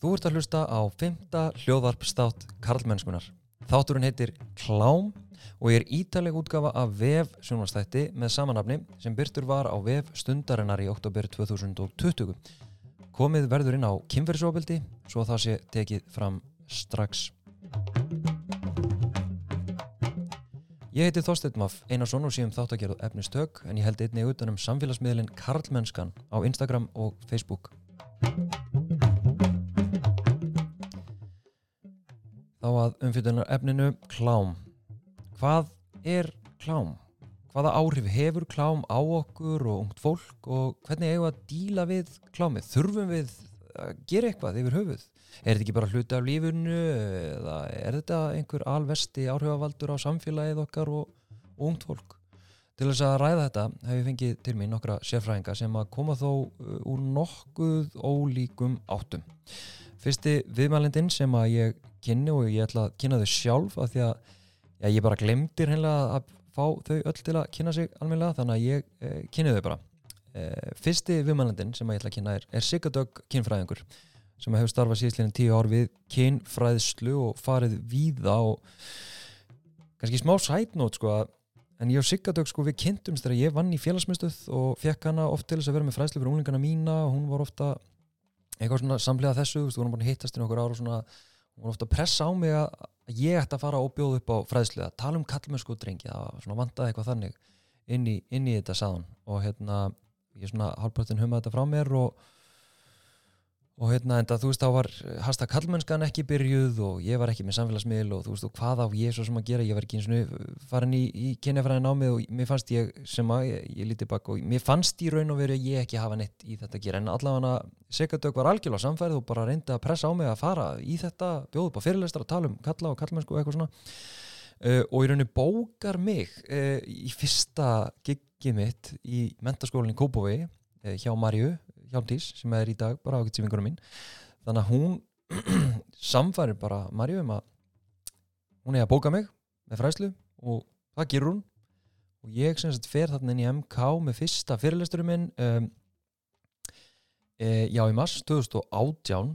Þú ert að hlusta á 5. hljóðvarpstátt Karlmennskunar. Þátturinn heitir Klám og er ítaleg útgafa af VEF sjónvastætti með samanafni sem byrtur var á VEF stundarinnar í oktober 2020. Komið verður inn á kynferðsóbildi svo það sé tekið fram strax. Ég heiti Þorsteinn Maff Einarsson og séum þáttagerð efnistök en ég held einni utanum samfélagsmiðlinn Karlmennskan á Instagram og Facebook. Að umfylgjunar efninu klám. Hvað er klám? Hvaða áhrif hefur klám á okkur og ungt fólk og hvernig eigum við að díla við klámið? Þurfum við að gera eitthvað yfir höfuð? Er þetta ekki bara hluti af lífunu eða er þetta einhver alvesti áhrifavaldur á samfélagið okkar og, og ungt fólk? Til þess að ræða þetta hef ég fengið til mér nokkra sérfræðinga sem að koma þó uh, úr nokkuð ólíkum áttum. Fyrsti viðmælindin sem að ég kynni og ég ætla að kynna þau sjálf af því að já, ég bara hennilega að fá þau öll til að kynna sig almennilega þannig að ég eh, kynni þau bara. Eh, fyrsti viðmælindin sem ég ætla að kynna er, er Sigurdögg kynfræðingur sem hefur starfað síðsleginn tíu ár við kynfræðslu og farið víða og kannski smá sætnót sko að en ég og Sigurdögg sko við kynntumst þegar ég vann í félagsmyndstöð og fekk hana oft til þess að vera með fræðslu fyrir unglingarna mína og hún var ofta eitthvað svona samlega þessu, þú veist, við vorum bara hittast í nokkur ára og svona, hún ofta pressa á mig að ég ætti að fara og bjóða upp á fræðslu að tala um kallmennsku og drengi. Það vandaði eitthvað þannig inn í, inn í þetta saðan og hérna ég svona halvpartin humma þetta frá mér og og hérna enda þú veist þá var hasta kallmennskan ekki byrjuð og ég var ekki með samfélagsmiðl og þú veist og hvað á ég svo sem að gera? Ég var ekki eins og farin í, í kynjafræðin á mig og mér fannst ég sem að ég, ég líti bak og mér fannst í raun og veru ég ekki hafa neitt í þetta að gera. En allavega Sigardök var algjörlega samfærið og bara reyndi að pressa á mig að fara í þetta bjóð upp á fyrirlestar að tala um kalla og kallmennsku og eitthvað svona. Uh, og í rauninni bókar mig uh, í fyrsta giggi mitt í mentaskólinni Kópavogi uh, hjá Marju Hjálmtís sem er í dag bara ágætsífingunum mín þannig að hún samfærir bara Marju um að hún er að bóka mig með fræslu og það gerur hún. Og ég sem sagt fer þarna inn í MK með fyrsta fyrirlesturum minn um, e, já í mars 2018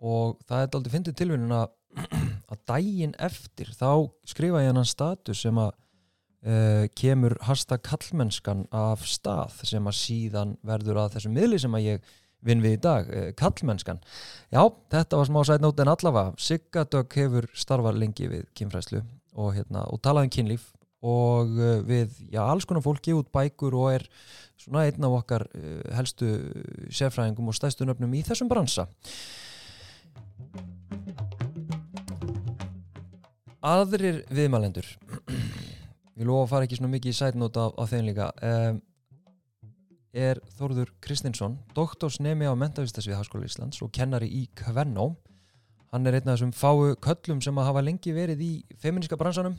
og það er aldrei fyndið tilvíðin að að daginn eftir þá skrifa ég hann status sem að Uh, kemur hasta kallmennskan af stað sem að síðan verður að þessum miðli sem að ég vinn við í dag, uh, kallmennskan já, þetta var smá sætnót en allavega Siggadögg hefur starfað lengi við kynfræslu og, hérna, og talaði um kynlíf og uh, við já, alls konar fólki út bækur og er svona einn af okkar helstu sérfræðingum og stæðstunöfnum í þessum bransa. Aðrir viðmælendur ég lofa að fara ekki svona mikið í sætnóta á, á þeim líka. Um, er Þórður Kristinsson doktorsnemi á mentavistasvið Háskóla Íslands og kennari í Kvennó. Hann er einn af þessum fáu köllum sem að hafa lengi verið í feministka bransanum.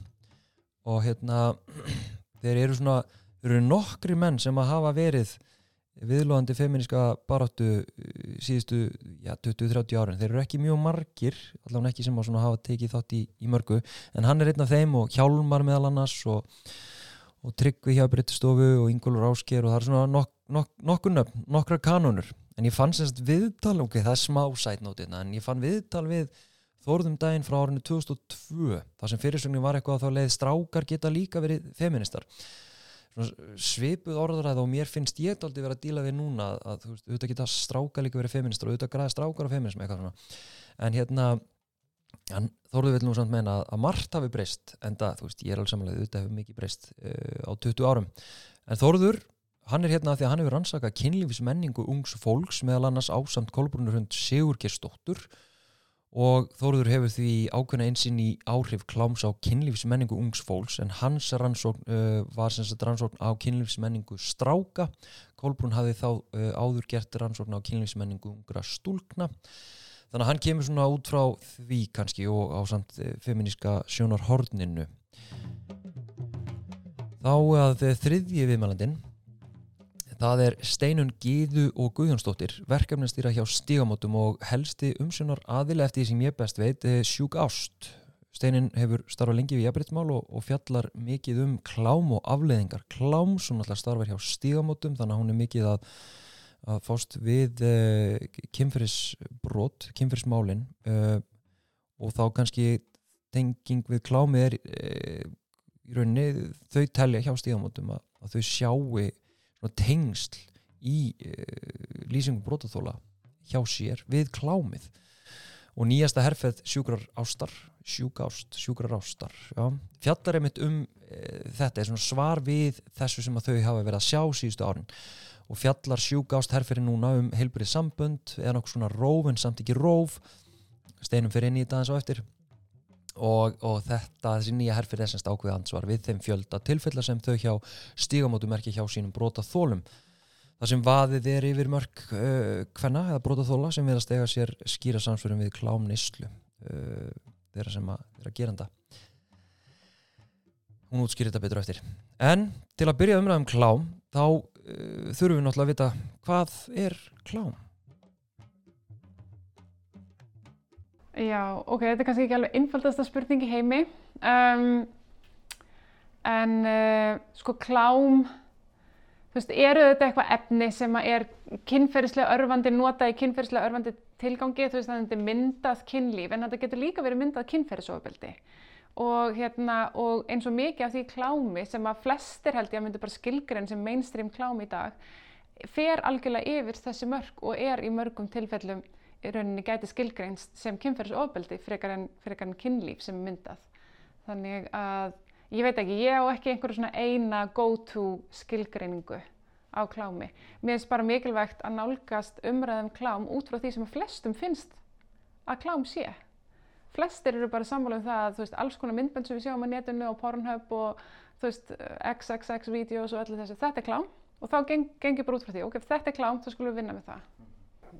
Og hérna þeir eru svona, þeir eru nokkri menn sem að hafa verið viðlóðandi feministka baráttu síðustu ja, 20-30 árin. Þeir eru ekki mjög margir allavega ekki sem að hafa tekið þátt í, í mörgu en hann er einn af þeim og Hjálmar meðal annars og, og Tryggvi hjá Bryttistofu og Ingólur Ásker og það er svona nok, nok, nokkur nöfn, nokkra kanonur en ég fann semst viðtal, ok, það er smá sætnótina en ég fann viðtal við Þórðum daginn frá árinu 2002 þar sem fyrirsögnin var eitthvað að þá leið strákar geta líka verið feministar svipuð orðræð og mér finnst ég aldrei verið að díla við núna að þú veist, auðvitað geta stráka líka verið feministar og auðvitað græða strákar á feminism eitthvað svona. En hérna þóruðu vil nú samt meina að, margt hafi breyst en það, þú veist, ég er alveg samanlega auðvitað hefur mikið breyst uh, á 20 árum. En þóruður, hann er hérna að því að hann hefur rannsakað kynlífismenningu ungs fólks meðal annars ásamt Kolbrunur hund Sigur Gerstóttur og Þóruður hefur því ákveðna einsinn í áhrif kláms á kynlífsmenningu ungs fólks en hans rannsókn uh, var sem sagt rannsókn á kynlífsmenningu stráka. Kolbrún hafði þá uh, áður gert rannsókn á kynlífsmenningu ungra stúlkna. Þannig að hann kemur svona út frá því kannski og á samt uh, feminíska sjónarhorninu. Þá að þriðji viðmælandin Það er Steinun Gíðu og Guðjónsdóttir, verkefnastýra hjá Stígamótum og helsti umsjónar aðila eftir því sem ég best veit, Sjúk Ást. Steinun hefur starfað lengi við jafnbrytmál og, og fjallar mikið um klám og afleðingar. Klám sem alltaf starfar hjá Stígamótum, þannig að hún er mikið að, að fást við uh, kynferðisbrot, kynferðismálin uh, og þá kannski tenging við klámið er uh, í rauninni þau telja hjá stíðamótum að, að þau sjáu tengsl í lýsingum brotaþóla hjá sér við klámið. Og nýjasta herfið sjúkrar ástar sjúkást, sjúkrar ástar já. fjallar er mitt um e, þetta er svar við þessu sem þau hafa verið að sjá síðustu árin. Og fjallar sjúkást herfið núna um heilbrið sambund eða nokkuð svona róf en samt ekki róf. Steinum fyrir inn í þetta eins og eftir og, og þetta, þessi nýja herfið er semst ákveð ansvar við þeim fjölda tilfella sem þau hjá stígamótum er ekki hjá sínum brota þólum Það sem vaðið er yfir mörg uh, hvenna eða brotaþóla sem verðast eiga sér skýra samsverðum við klámnislu uh, þeirra sem að, að gera þetta. Hún útskýrir þetta betur eftir. En til að byrja umræðum klám þá uh, þurfum við náttúrulega að vita hvað er klám? Já, ok, þetta er kannski ekki alveg innfaldasta spurning í heimi um, en uh, sko klám Þú veist, eru þetta eitthvað efni sem er kynferðislega örfandi, notað í kynferðislega örfandi tilgangi, þú veist, það er myndað kynlíf, en þetta getur líka verið myndað kynferðisofabeldi. Og, hérna, og eins og mikið af því klámi sem að flestir held ég að myndu bara skilgrein sem mainstream klámi í dag, fer algjörlega yfir þessi mörg og er í mörgum tilfellum í rauninni gæti skilgreinst sem kynferðisofabeldi frekar en, frekar en kynlíf sem er myndað. Þannig að ég veit ekki, ég á ekki einhverju svona eina go-to skilgreiningu á klámi. Mér finnst bara mikilvægt að nálgast umræðum klám út frá því sem flestum finnst að klám sé. Flestir eru bara sammála um það að veist, alls konar myndbönd sem við sjáum á netinu og Pornhub og veist, XXX videos og öllu þessu, þetta er klám og þá geng, gengir bara út frá því, ok, ef þetta er klám þá skulum við vinna með það.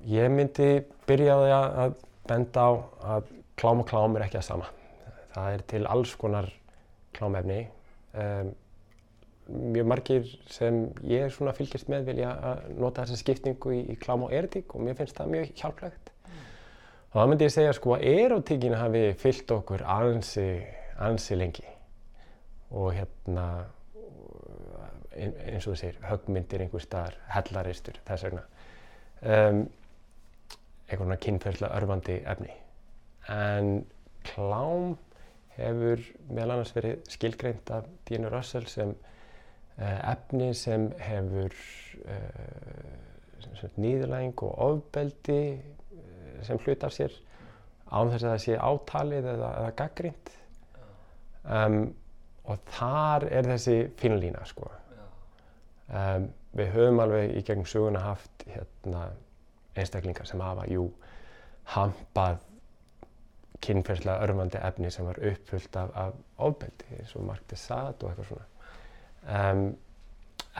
Ég myndi byrjaði að benda á að klám og klám er ekki að sama. Það er til alls konar klámefni. Um, mjög margir sem ég er svona fylgjast með vilja að nota þessa skiptingu í, í klám og erotík og mér finnst það mjög hjálplegt. Mm. Og þá myndi ég segja sko að erotíkinu hafi fyllt okkur ansi, ansi lengi og hérna eins og þú segir, högmyndir einhver staðar, hellaristur, þess vegna. Um, einhvern veginn kynferðslega örfandi efni. En klám hefur meðal annars verið skilgreint af Dínu Russell sem uh, efni sem hefur uh, nýðurlæging og ofbeldi uh, sem hlut af sér án þess að það sé átalið eða, eða gaggrínt um, og þar er þessi fínlína sko. Um, við höfum alveg í gegnum söguna haft hérna, einstaklingar sem hafa jú hampað kynferðslega örfandi efni sem var uppfullt af, af ofbeldi eins og Mark de Sade og eitthvað svona. Um,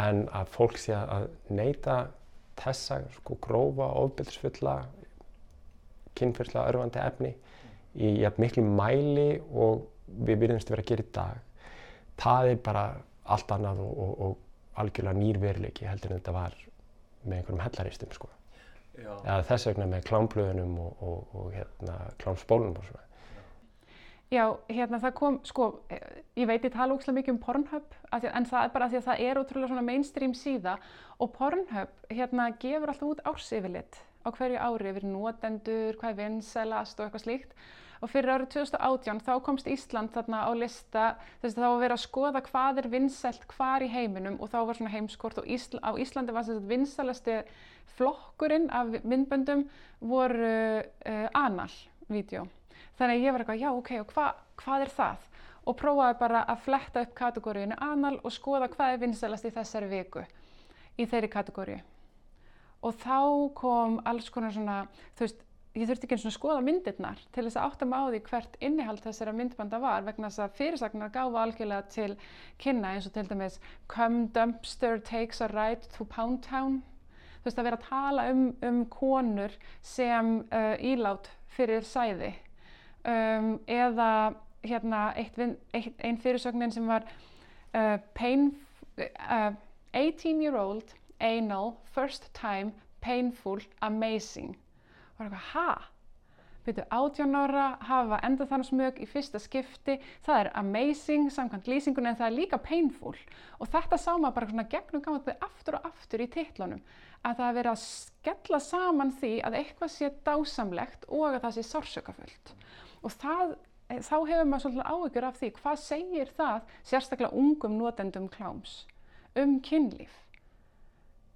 en að fólk sé að neyta þessa sko grófa ofbeldisfulla kynferðslega örfandi efni í ja, miklu mæli og við byrjumst að vera að gera í dag það er bara allt annað og, og, og algjörlega nýrveruleiki heldur en þetta var með einhverjum hellaristum sko eða þess vegna með klámblöðunum og, og, og hérna, klámsbólunum og svona. Já, hérna það kom, sko, ég veit ég tala ógislega mikið um Pornhub en það er bara því að það er útrúlega svona mainstream síða og Pornhub hérna gefur alltaf út ársifilitt á hverju ári yfir notendur, hvað er vinsælast og eitthvað slíkt og fyrir árið 2018 þá komst Ísland þarna á lista þess að þá var verið að skoða hvað er vinsælt hvar í heiminum og þá var svona heimskort og Ísl á Íslandi var þess að vinsælasti flokkurinn af myndböndum voru uh, anal-vídeó. Þannig að ég var eitthvað, já ok, og hva, hvað er það? Og prófaði bara að fletta upp kategóriðinu anal og skoða hvað er vinsælast í þessari viku í þeirri kategóriu. Og þá kom alls konar svona, þú veist, ég þurfti ekki eins og skoða myndirnar til þess að átta mig á því hvert innihald þessara myndbanda var vegna þess að fyrirsagnar gáfa algjörlega til kynna eins og til dæmis Come dumpster takes a ride to Pound Town. Þú veist að vera að tala um, um konur sem uh, ílát fyrir sæði. Um, eða hérna eitt, ein fyrirsagnin sem var uh, pain, uh, 18 year old anal first time painful amazing var eitthvað, ha? Byrju, 18 ára, hafa endaþarmsmög í fyrsta skipti, það er amazing samkvæmt lýsingunni en það er líka painful og þetta sá maður bara svona gegnum gammalt aftur og aftur í tittlunum að það er verið að skella saman því að eitthvað sé dásamlegt og að það sé sársökafullt. Og það, eh, þá hefur maður svolítið áhyggjur af því hvað segir það sérstaklega ungum notendum kláms um kynlíf.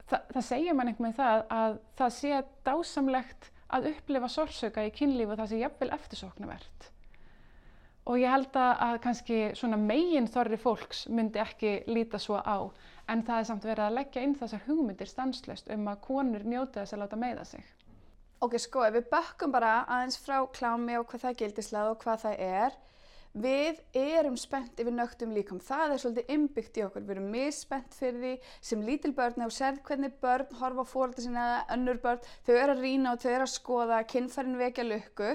Þa, það segir mann einhvern veginn það að það sé dásamlegt að upplifa sársöka í kynlíf og það sé jafnvel eftirsóknarvert. Og ég held að kannski svona megin þorri fólks myndi ekki líta svo á en það er samt verið að leggja inn þessar hugmyndir stanslust um að konur njóti þess að láta meiða sig. Ok, sko, ef við bökkum bara aðeins frá klámi og hvað það gildislega og hvað það er, Við erum spennt yfir nögtum líkom, það er svolítið innbyggt í okkur, við erum misspennt fyrir því sem lítil börn og sérð hvernig börn horfa fórölda sína eða önnur börn, þau eru að rýna og þau eru að skoða, kinnfærin vekja lukku.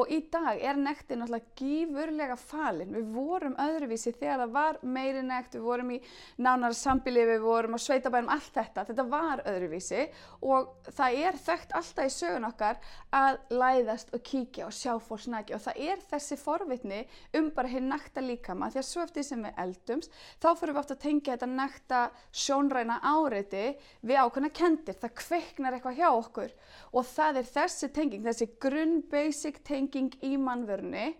Og í dag er nektin náttúrulega gífurlega falin. Við vorum öðruvísi þegar það var meiri nekt, við vorum í nánara sambili, við vorum á sveitabænum, allt þetta, þetta var öðruvísi. Og það er þekkt alltaf í sögun okkar að læðast og kíkja og sjá fólk snækja og það er þessi forvitni um um bara hér nakta líkama því að svo eftir sem við eldumst þá fyrir við ofta að tengja þetta nakta sjónræna áreiti við ákveðna kendir, það kveiknar eitthvað hjá okkur. Og það er þessi tenging, þessi grunn basic tenging í mannvörni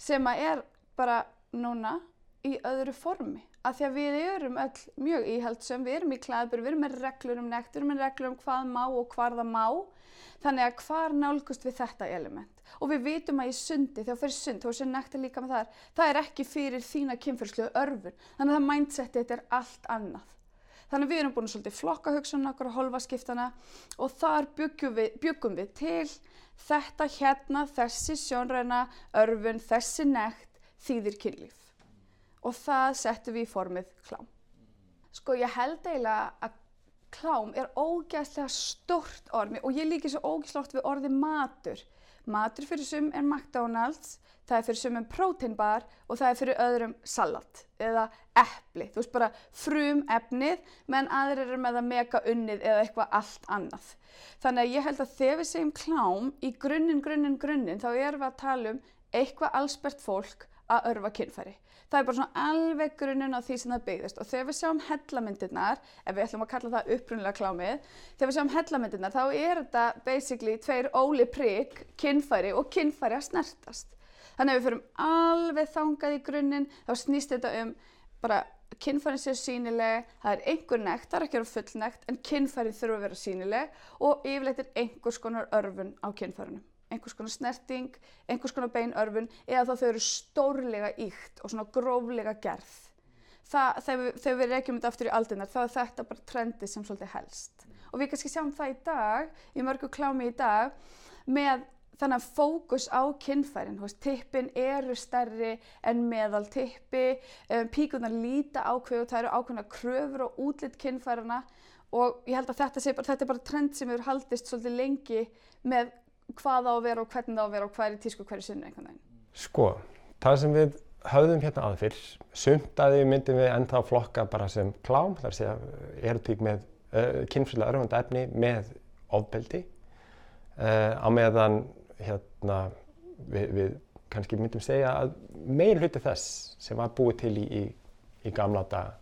sem að er bara núna í öðru formi að því að við erum öll mjög íhaldsum, við erum í klæðbur, við erum með reglur um nekt, við erum með reglur um hvað má og hvað það má þannig að hvar nálgust við þetta element og við vitum að í sundi, þegar fyrir sund, þú sér nektar líka með þar, það er ekki fyrir þína kynferðsluðu örfun, þannig að það mindsetið þetta er allt annað. Þannig að við erum búin svolítið flokka hugsunna okkur á holvaskiptana og þar byggjum við, byggjum við til þetta hérna, þessi sjónræna örfun, þessi nekt þýðir kynlíf. Og það settum við í formið klám. Sko ég held eiginlega að klám er ógæðslega stort ormi og ég líki svo ógæðslega oft við orði matur. Matur fyrir sum er McDonald's, það er fyrir sum en proteinbar og það er fyrir öðrum salat eða eppli. Þú veist bara frum efnið menn aðrir eru með að mega unnið eða eitthvað allt annað. Þannig að ég held að þegar við segjum klám í grunninn, grunninn, grunninn þá erum við að tala um eitthvað allsbært fólk að örfa kynfæri. Það er bara svona alveg grunninn á því sem það byggðist og þegar við sjáum hellamyndirnar, ef við ætlum að kalla það upprunnilega klámið, þegar við sjáum hellamyndirnar þá er þetta basically tveir óli prigg, kynfæri og kynfæri að snertast. Þannig að við fyrum alveg þangað í grunninn, þá snýst þetta um bara kynfærin séu sínileg, það er einhver nekt, það er ekki að vera full nekt, en kynfærin þurfa að vera sínileg og yfirleitt er einhvers konar örfun á kynfærinum einhvers konar snerting, einhvers konar beinörfun eða þá þau eru stórlega íkt og svona gróflega gerð. Það, þegar við reykjum þetta aftur í aldinnar þá er þetta bara trendið sem svolítið helst. Og við kannski sjáum það í dag, í mörgu klámi í dag, með þannig að fókus á kynfærin. Tippin eru stærri en meðal tippi, um, píkunar líta ákveð og það eru ákveðna kröfur og útlitt kynfærana og ég held að þetta, bara, þetta er bara trend sem hefur haldist svolítið lengi með hvað á að vera og hvernig það á að vera og hvað er í tísku hverju sinni einhvern veginn? Sko, það sem við höfðum hérna aðfyrr, sumt að því myndum við ennþá flokka bara sem klám, þar sé að erotík með uh, kynfrislega örfanda efni með ofbeldi uh, á meðan hérna við, við kannski myndum segja að meir hluti þess sem var búið til í, í, í gamla daga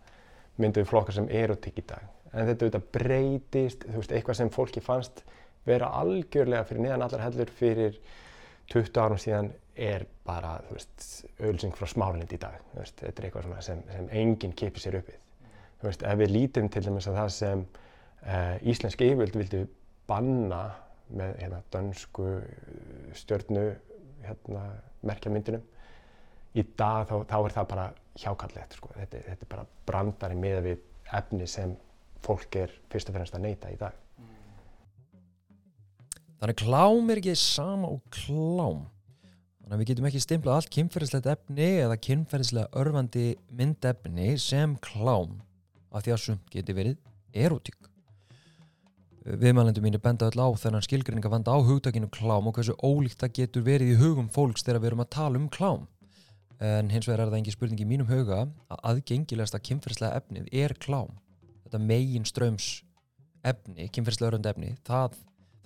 myndum við flokka sem erotík í dag. En þetta auðvitað breytist, þú veist, eitthvað sem fólki fannst vera algjörlega fyrir neðan allar hellur fyrir 20 árum síðan er bara, þú veist, auðvilsing frá smárlind í dag. Veist, þetta er eitthvað sem, sem enginn kipir sér uppið. Þú veist, ef við lítum til dæmis að það sem uh, íslensk yfirvöld vildu banna með hérna, dönsku stjörnu hérna, merkjamyndinum, í dag þá, þá er það bara hjákallegt. Sko. Þetta, þetta er bara brandari með við efni sem fólk er fyrst og fremst að neyta í dag. Þannig klám er ekki sama og klám. Þannig að við getum ekki stimplað allt kynferðislegt efni eða kynferðislega örfandi myndefni sem klám af því að sumt geti verið erotík. Viðmælendum mín er benda öll á þennan skilgrinninga vanda á hugtakinu klám og hversu ólíkt það getur verið í hugum fólks þegar við erum að tala um klám. En hins vegar er það engi spurning í mínum huga að aðgengilegasta kynferðislega efnið er klám. Þetta megin ströms efni, kynferðislega örfandi efni, það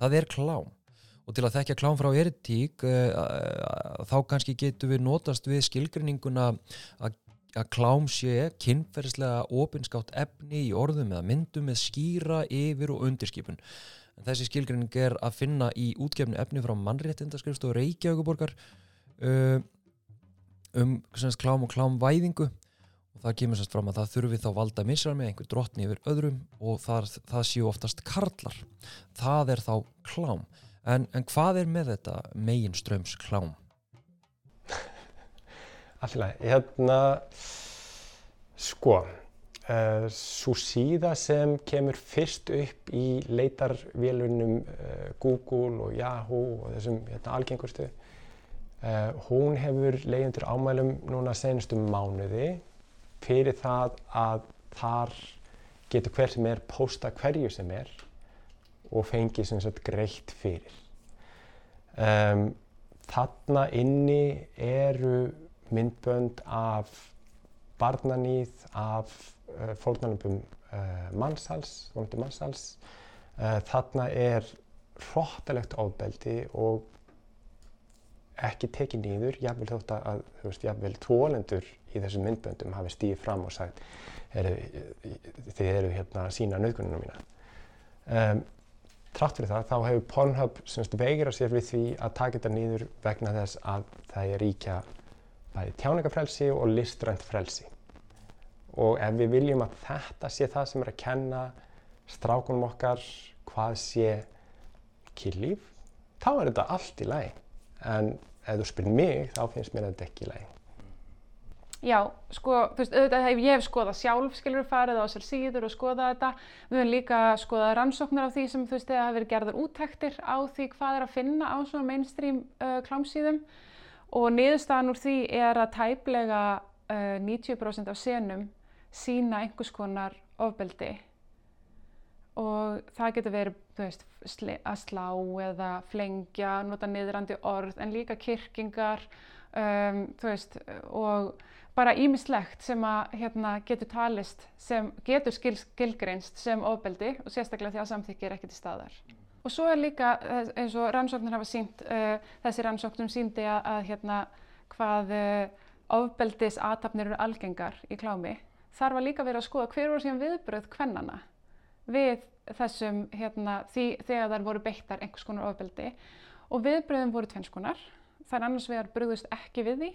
það er klám og til að þekkja klám frá eritík uh, uh, þá kannski getur við notast við skilgrinninguna að að klám sé kynferðislega opinskátt efni í orðum eða myndum með skýra yfir og undirskipun. En þessi skilgrinning er að finna í útgefni efni frá mannréttindaskrifst og Reykjavíkuborgar uh, um klám og klámvæðingu það kemur semst fram að það þurfi þá valda misrar með einhver drottni yfir öðrum og það, það séu oftast karlar. Það er þá klám. En, en hvað er með þetta megin ströms klám? Alltaf, hérna, sko, uh, svo síða sem kemur fyrst upp í leitarvélunum uh, Google og Yahoo og þessum hérna, algengustu, uh, hún hefur leiðindur ámælum núna senustu mánuði fyrir það að þar getur hver sem er posta hverju sem er og fengi sem sagt greitt fyrir. Um, þarna inni eru myndbönd af barnanýð, af uh, fórnarnöfum uh, mannsals, vonandi mannsals. Uh, þarna er hróttalegt ofbeldi og ekki tekið nýður, jáfnvel þótt að, þú veist, jáfnvel tvolendur í þessum myndböndum hafi stíðið fram og sagt þið eru hérna að sína nauðgununum mína. Um, Trátt fyrir það, þá hefur Pornhub veigrað sér við því að taka þetta nýður vegna þess að það er ríkja bæði tjáningafrelsi og listrænt frelsi. Og ef við viljum að þetta sé það sem er að kenna strákunum okkar hvað sé kynlíf, þá er þetta allt í lagi. En ef þú spyrir mig, þá finnst mér þetta ekki í lagi. Já, sko, þú veist, auðvitað ég hef skoðað sjálf, skilur, farið á þessar síður og skoðað þetta. Við höfum líka skoðað rannsóknar af því sem, þú veist, þegar hafa verið gerðar úttektir á því hvað er að finna á svona mainstream uh, klámsíðum og niðurstaðan úr því er að tæplega uh, 90% af senum sína einhvers konar ofbeldi og það getur verið, veist, að slá eða flengja, nota niðrandi orð en líka kyrkingar, um, veist, og bara ímislegt sem að hérna, getur talist, sem getur skil, skilgreinst sem ofbeldi og sérstaklega því að samþykki er ekkert í staðar. Og svo er líka eins og rannsóknir hafa sínt, uh, þessi rannsóknum síndi að, að hérna, hvað uh, ofbeldis aðtapnir eru algengar í klámi. Þar var líka verið að skoða hver voru síðan viðbröð kvennana við þessum, hérna, því, þegar þær voru beittar einhvers konar ofbeldi og viðbröðum voru tvennskonar. Er annars vegar bröðust ekki við því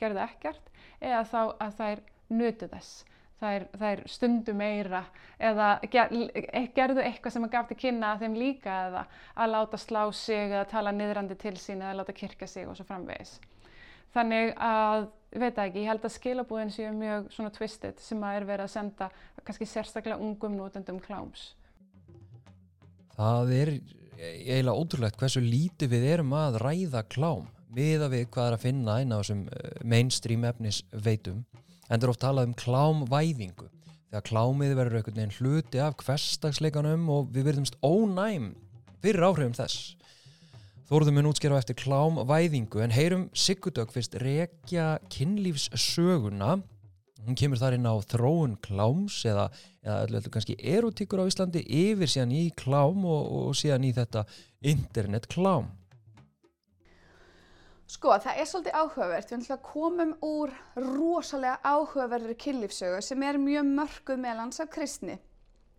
gerðu ekkert eða þá að þær nutu þess. Þær, þær stundu meira eða ger, gerðu eitthvað sem að gaf til kynna að þeim líka eða að láta slá sig eða tala niðrandi til sín eða láta kirkja sig og svo framvegis. Þannig að, veit ekki, ég held að skilabúðin séu mjög svona twisted sem að er verið að senda kannski sérstaklega ungum nótendum kláms. Það er eiginlega ótrúlegt hversu lítið við erum að ræða klám miða við hvað er að finna eina á þessum eh, mainstream efnis veitum en það er oft talað um klámvæðingu þegar klámið verður einhvern veginn hluti af hverstagsleikanum og við verðumst ónæm fyrir áhrifum þess Þóruðum mun útskjara eftir klámvæðingu en heyrum Sigurdök fyrst rekja kynlífssöguna hún kemur þar inn á þróun kláms eða, eða öllu kannski erotíkur á Íslandi yfir síðan í klám og, og síðan í þetta internet klám Sko, það er svolítið áhugavert. Við komum úr rosalega áhugaverður kynlífsögu sem er mjög mörguð meðlans af kristni.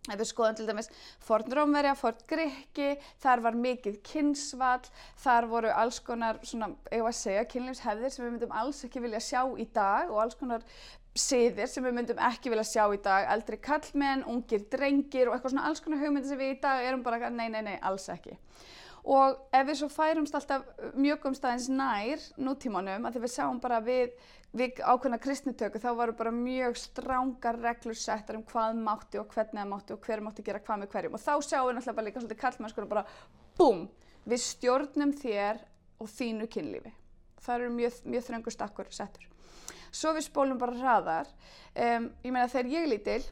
Ef við skoðum til dæmis Fort Rómverja, Fort Grikki, þar var mikið kynnsvall, þar voru alls konar, svona, ég var að segja, kynlífshefðir sem við myndum alls ekki vilja sjá í dag og alls konar siðir sem við myndum ekki vilja sjá í dag, eldri kallmenn, ungir drengir og eitthvað svona alls konar hugmyndir sem við í dag erum bara, nei, nei, nei, alls ekki. Og ef við svo færumst alltaf mjög umstæðins nær nútímanum að því við sjáum bara við, við ákveðna kristnitöku þá varu bara mjög strángar reglur settar um hvað mátti og hvernig það mátti og hver mátti gera hvað með hverjum og þá sjáum við náttúrulega bara líka svolítið kallmennskur og bara BOOM! Við stjórnum þér og þínu kynlífi. Það eru mjög, mjög þröngur stakkur settur. Svo við spólum bara hraðar. Um, ég meina þegar ég lítil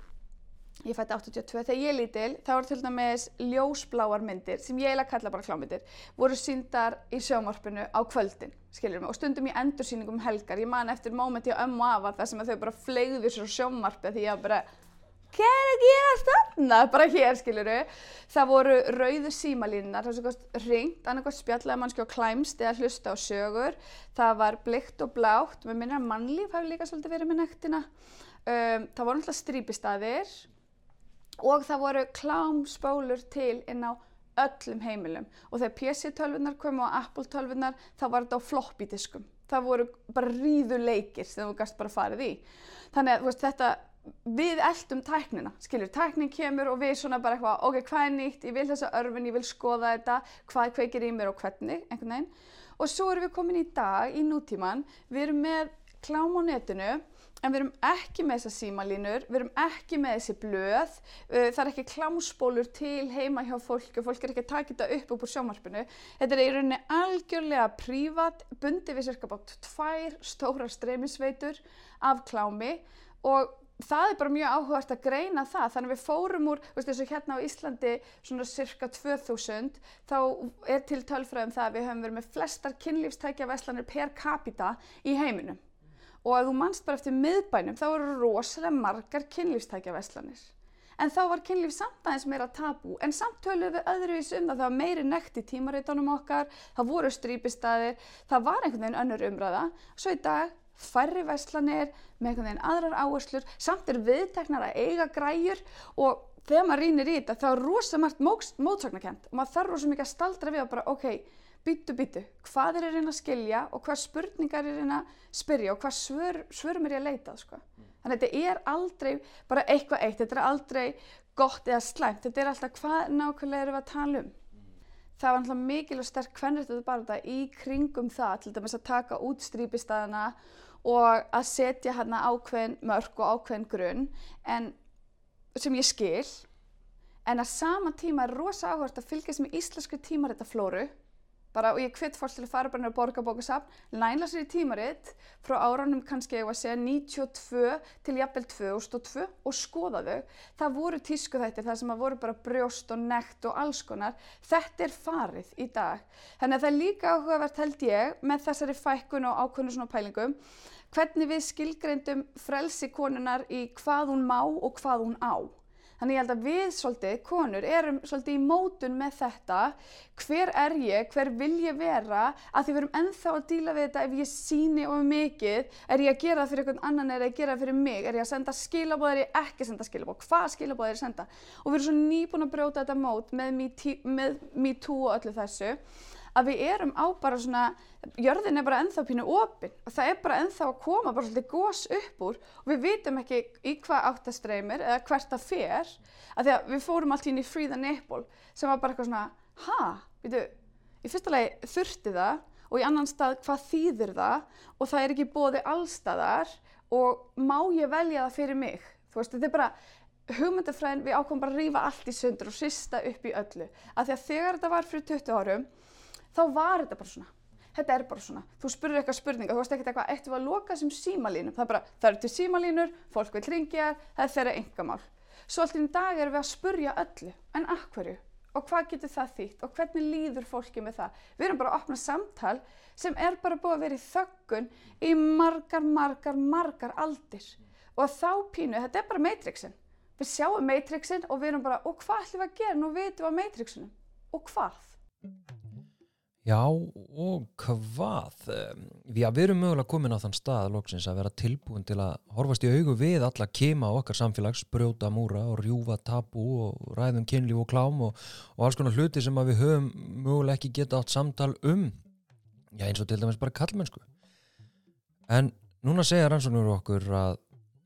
ég fætti 82, þegar ég er lítil þá eru til dæmis ljósbláar myndir sem ég eiginlega kalla bara klámyndir voru síndar í sjónvarpinu á kvöldin skiljur mig og stundum í endursýningum um helgar. Ég man eftir mómenti á ömmu afa þar sem þau bara flegðu sér á sjónvarpi því ég bara hvað er að gera þarna, bara hér skiluru það voru rauðu símalínunar það var svo ringt, annarkoð spjallega mannski á klæmst eða hlusta á sögur. Það var blikt og blátt með minna mannlíf hafi líka svolítið verið með nektina. Um, það voru náttúrulega strípistaðir og það voru klámspólur til inn á öllum heimilum. Og þegar PC-tölvunar komu á Apple-tölvunar þá var þetta á floppy diskum. Það voru bara ríðu leikir sem þú gæst bara farið í. Þannig að veist, þetta við eldum tæknina, skiljur, tæknin kemur og við svona bara eitthvað, ok, hvað er nýtt, ég vil þessa örfin, ég vil skoða þetta, hvað kveikir í mér og hvernig, einhvern veginn. Og svo erum við komin í dag, í nútíman, við erum með klám á netinu, en við erum ekki með þessa símalínur, við erum ekki með þessi blöð, uh, það er ekki klámsbólur til heima hjá fólk og fólk er ekki að taka þetta upp upp úr sjómarpinu. Þetta er í rauninni algjörlega prívat, bundið við cirka bátt tvær stóra streymisveitur af klámi. Og það er bara mjög áhugast að greina það. Þannig við fórum úr, veist eins og hérna á Íslandi svona cirka 2000 þá er til tölfræðum það að við höfum verið með flestar kynlífstækja veslanir per capita í heiminum og að þú mannst bara eftir miðbænum þá eru rosalega margar kynlífstækja veslanir en þá var kynlíf samt aðeins meira tabú en samt töluðu við öðru í sunda það var meiri nekt í tímarítanum okkar það voru strípistaðir, það var einhvern veginn önnur umræða. Svo í dag færri veslanir með einhvern veginn aðrar áherslur, samt er viðteknar að eiga græjur og þegar maður rínir í þetta þá er rosa margt mótsagnakent og maður þarf rosa mikið að staldra við og bara ok, byttu byttu, hvað er ég reyna að skilja og hvað spurningar er ég reyna að spyrja og hvað svör, svörum er ég að leita sko. Þannig að þetta er aldrei bara eitthvað eitt, þetta er aldrei gott eða slæmt, þetta er alltaf hvað nákvæmlega erum við að tala um. Það var náttúrulega mikil og sterk hvernrættuðu bara þetta í kringum það, til dæmis að taka út strípistæðana og að setja hérna ákveðin mörg og ákveðin grunn en, sem ég skil en að sama tíma er rosa áhört að fylgjast með íslensku tímaréttaflóru bara og ég hvitt fólk til að fara bara nefnir borgarbókasafn, lænla sér í tímaritt frá áranum kannski ég var að segja 92 til jafnvel 2002 og skoða þau. Það voru tísku þættir það sem að voru bara brjóst og nekt og alls konar. Þetta er farið í dag. Þannig að það er líka áhugavert held ég með þessari fækkun og ákvönu svona pælingum hvernig við skilgreyndum frelsi konunar í hvað hún má og hvað hún á. Þannig ég held að við svolítið, konur, erum svolítið í mótun með þetta. Hver er ég, hver vil ég vera, að því við erum enþá að díla við þetta. Ef ég síni of mikið, er ég að gera það fyrir einhvern annan? Er ég að gera það fyrir mig, er ég að senda skilabóð er ég ekki að senda skilabóð, hvað skilabóð er ég að senda. Og við erum svo nýbúin að brjóta þetta mót með MeToo og öllu þessu að við erum á bara svona, jörðin er bara ennþá pínu opinn og það er bara ennþá að koma bara svolítið gós upp úr og við vitum ekki í hvað áttastreymir eða hvert það fer að því að við fórum alltaf inn í Free the Nipple sem var bara eitthvað svona, ha, veitu, í fyrsta lagi þurfti það og í annan stað hvað þýðir það? Og það er ekki bóði allstaðar og má ég velja það fyrir mig, þú veist, þetta er bara hugmyndafræðin, við ákomum bara að rýfa allt í sundur og sista upp í öllu, að að þegar þetta var fyrir 20 árum þá var þetta bara svona. Þetta er bara svona. Þú spurður eitthvað spurninga, þú veist ekkert eitthvað, eittu að loka þessum símalínum. Það er bara, það eru til símalínur, fólk vil ringja, það er þeirra engamál. Svo alltaf í dag erum við að spurja öllu, en akkurju? Og hvað getur það þýtt? Og hvernig líður fólki með það? Við erum bara að opna samtal sem er bara búið að vera í þöggun í margar, margar, margar aldir. Og þá pínu, þetta er bara Matrixin. Við sjáum Matrixin og við erum bara, og hvað ætlum við að gera? Nú veitum við á Matrixinu. Og hvað? Já, og hvað? Við erum mögulega komin á þann stað loksins að vera tilbúin til að horfast í augu við alla kema á okkar samfélags, brjóta múra og rjúfa tabu og ræðum kynlíf og klám og, og alls konar hluti sem við höfum mögulega ekki geta átt samtal um. Já, eins og til dæmis bara kallmennsku. En núna segja rannsóknur okkur að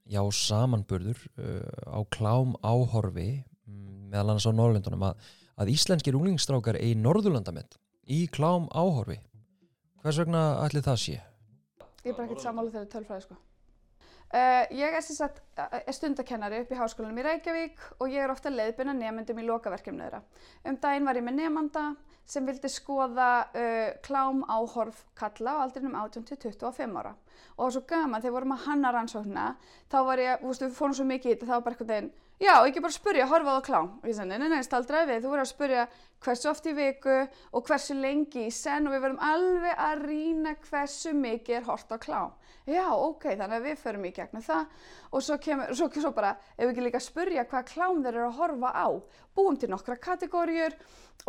já, samanburður uh, á klám áhorfi meðal annars á Norrlundunum að, að íslenskir unglingstrákar í Norðurlandamett í klám áhorfi hvers vegna ætli það sé? Ég er bara ekkert samála þegar tölfræði sko. Uh, ég er, sagt, er stundakennari upp í háskólanum í Reykjavík og ég er ofta leiðbyrna nefnendum í lokaverkjumna þeirra. Um daginn var ég með nefnanda sem vildi skoða uh, klám áhorf kalla á aldrinum 18-25 ára og það var svo gaman þegar vorum að hanna rannsóknina þá var ég, þú veist við fórum svo mikið í þetta þá var bara eitthvað þegar Já, ekki bara spurja, horfa á klám. Og ég sagði, nei, nei, nei, staldraði við, þú verður að spurja hversu oft í viku og hversu lengi í senn og við verðum alveg að rýna hversu mikið er hort á klám. Já, ok, þannig að við förum í gegnum það og svo kemur, svo, svo bara, ef við ekki líka spurja hvað klám þeir eru að horfa á, búum til nokkra kategóriur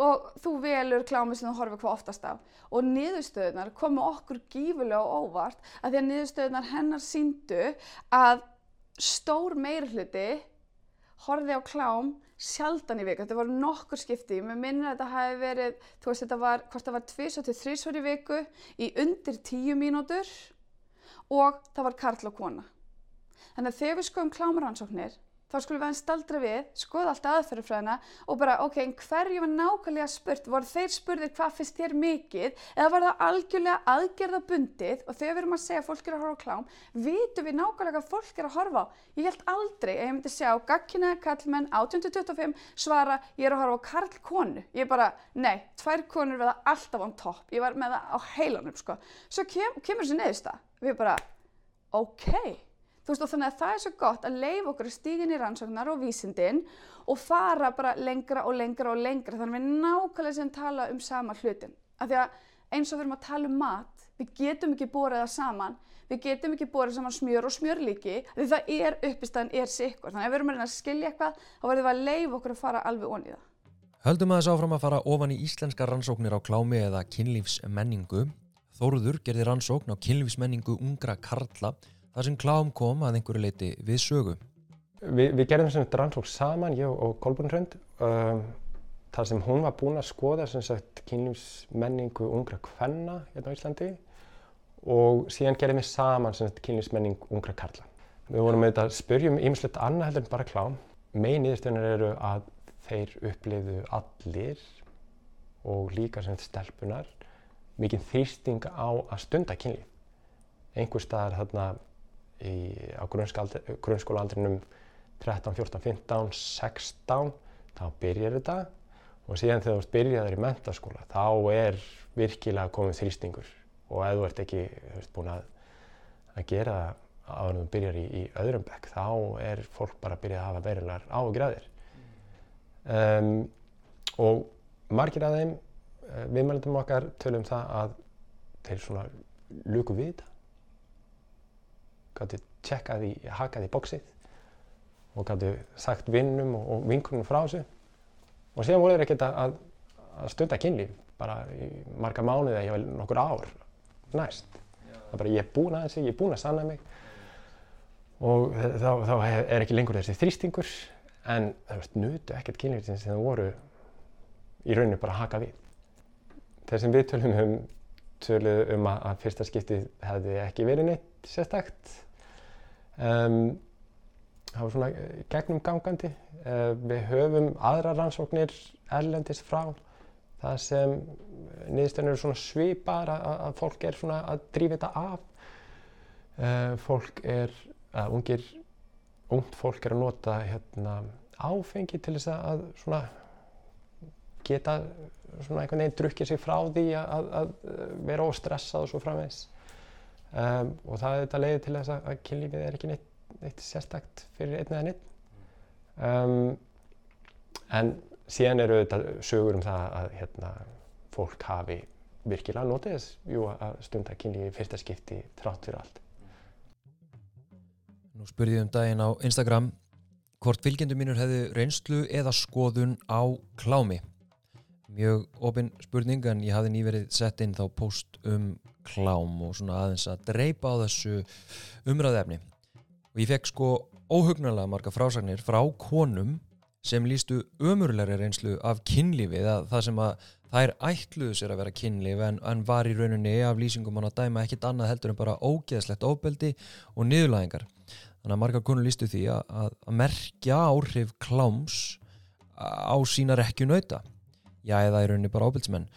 og þú velur klámi sem þú horfir hvað oftast á. Og niðurstöðunar komu okkur gífulega og óvart að því að niðurstöðunar hennar síndu að stór meirhluti horfið á klám sjaldan í viku, þetta voru nokkur skipti, mér minnir að þetta hafi verið, þú veist þetta var, hvort það var tviðsvað til þrísvar í viku í undir tíu mínútur og það var karl og kona. Þannig að þegar við skoðum klámaransóknir, þá skulum við aðeins staldra við, skoða allt aðferðufræðina og bara, ok, hverju var nákvæmlega spurt, voru þeir spurðir hvað finnst þér mikið eða var það algjörlega aðgerðabundið og þegar við erum að segja að fólk er að horfa á klám, vitum við nákvæmlega hvað fólk er að horfa á. Ég held aldrei að ég myndi sjá gaggina kallmenn 1825 svara ég er að horfa á karl-konu. Ég er bara, nei, tvær konur verða alltaf on top. Ég var með það á heilanum, sko. Svo kem, kemur þessi neðista. Við bara, ok. Þú veist og þannig að það er svo gott að leifa okkur stígin í rannsóknar og vísindin og fara bara lengra og lengra og lengra þannig að við nákvæmlega sem tala um sama hlutin. Af því að eins og við erum að tala um mat, við getum ekki borðið það saman, við getum ekki borðið saman smjör og smjörlíki því það er uppistæðan, er sikkur. Þannig að ef við erum að að skilja eitthvað, þá verðum við að leifa okkur að fara alveg onni það. Höldum að þess áfram að fara ofan í íslenska rannsóknir á klámi eða kynlífsmenningu. Þóruður gerði rannsókn á kynlífsmenningu ungra karla þar sem klám kom að einhverju leiti við sögu. Vi, við gerðum sem rannsók saman, ég og Kolbrun Hrönd, um, þar sem hún var búin að skoða kynlífsmenningu ungra kvenna hérna á Íslandi og síðan gerðum við saman kynlífsmenning ungra karla. Við vorum auðvitað að spyrjum ýmislegt annað heldur en bara klám. Megin niðurstöðunar eru að þeir upplifðu allir og líka sem stelpunar mikið þýsting á að stunda kynlíf. Einhver staðar þarna í, á grunnskólaaldrinum 13, 14, 15, 16 þá byrjar þetta. Og síðan þegar þú byrjaður í mentaskóla þá er virkilega komið þrýstingur. Og ef þú ert ekki veist, búin að, að gera það að þú byrjar í, í öðrum bekk þá er fólk bara að byrja að hafa verulegar ágræðir um, og margir af þeim uh, viðmælandum okkar tölum það að þeir svona luku við þetta gáttu tjekkað í, hakað í bóksið og gáttu sagt vinnum og, og vinkunum frá þessu og síðan voru þeir ekkert að, að stunda kynlíf bara í marga mánuði eða nokkur ár næst. Það er bara ég er búin að þessu, ég er búin að sanna mig og þá, þá er ekki lengur þessi þrýstingur en það veist, nutu ekkert kynlífin sem það voru í rauninu bara að haka við. Þeir sem við tölum um töluðu um að fyrsta skiptið hefði ekki verið neitt sérstakt. Um, það var svona gegnum gangandi. Uh, við höfum aðra rannsóknir erlendist frá það sem niðurstöðnir eru svona svipar að, að fólk er svona að drífa þetta af. Uh, fólk er, að ungir, ungt fólk er að nota hérna, áfengi til þess að svona geta svona einhvern veginn drukkið sig frá því að, að vera óstressað og svo framvegs um, og það er þetta leiðið til þess að, að kynlífið er ekki neitt, neitt sérstakt fyrir einn eða neitt um, en síðan eru þetta sögur um það að hérna, fólk hafi virkilega notið þess jú, að stunda kynlífið fyrsta skipti þrátt fyrir allt. Nú spurði ég um daginn á Instagram hvort fylgjendur mínur hefðu reynslu eða skoðun á klámi mjög ofinn spurning en ég hafði nýverið sett inn þá post um klám og svona aðeins að dreipa á þessu umræðefni og ég fekk sko óhugnarlega marga frásagnir frá konum sem lístu ömurleiri reynslu af kynlífið að það sem að þær ætluðu sér að vera kynlíf en, en var í rauninni af lýsingum hann að dæma ekkit annað heldur en bara ógeðslegt óbeldi og niðurlæðingar. Þannig að marga konur lístu því að, að, merkja áhrif kláms á sína rekju nauta já eða í rauninni bara ábyrgsmenn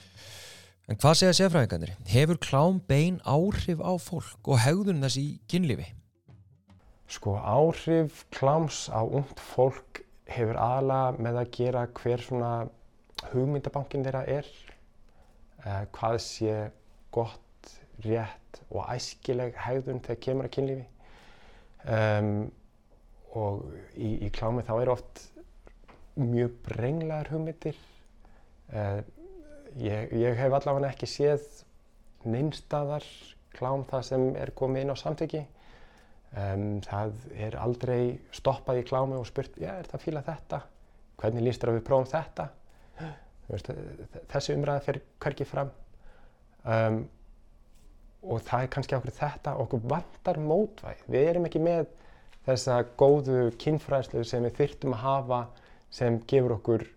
en hvað segja sérfræðingarnir? Hefur klám bein áhrif á fólk og hegðun þess í kynlífi? Sko áhrif kláms á ungt fólk hefur aðalega með að gera hver svona hugmyndabankin þeirra er uh, hvað sé gott, rétt og æskileg hegðun þegar kemur að kynlífi um, og í, í klámi þá er oft mjög brenglaðar hugmyndir. Uh, ég, ég hef allavega ekki séð neinstadar klám það sem er komið inn á samtöki. Um, það er aldrei stoppað í klámi og spurt, já, er það að fíla þetta? Hvernig líst þér að við prófum þetta? Veist, þessi umræða fer hverkið fram. Um, og það er kannski okkur þetta, okkur vantar mótvæð. Við erum ekki með þessa góðu kynfræðslu sem við þyrtum að hafa sem gefur okkur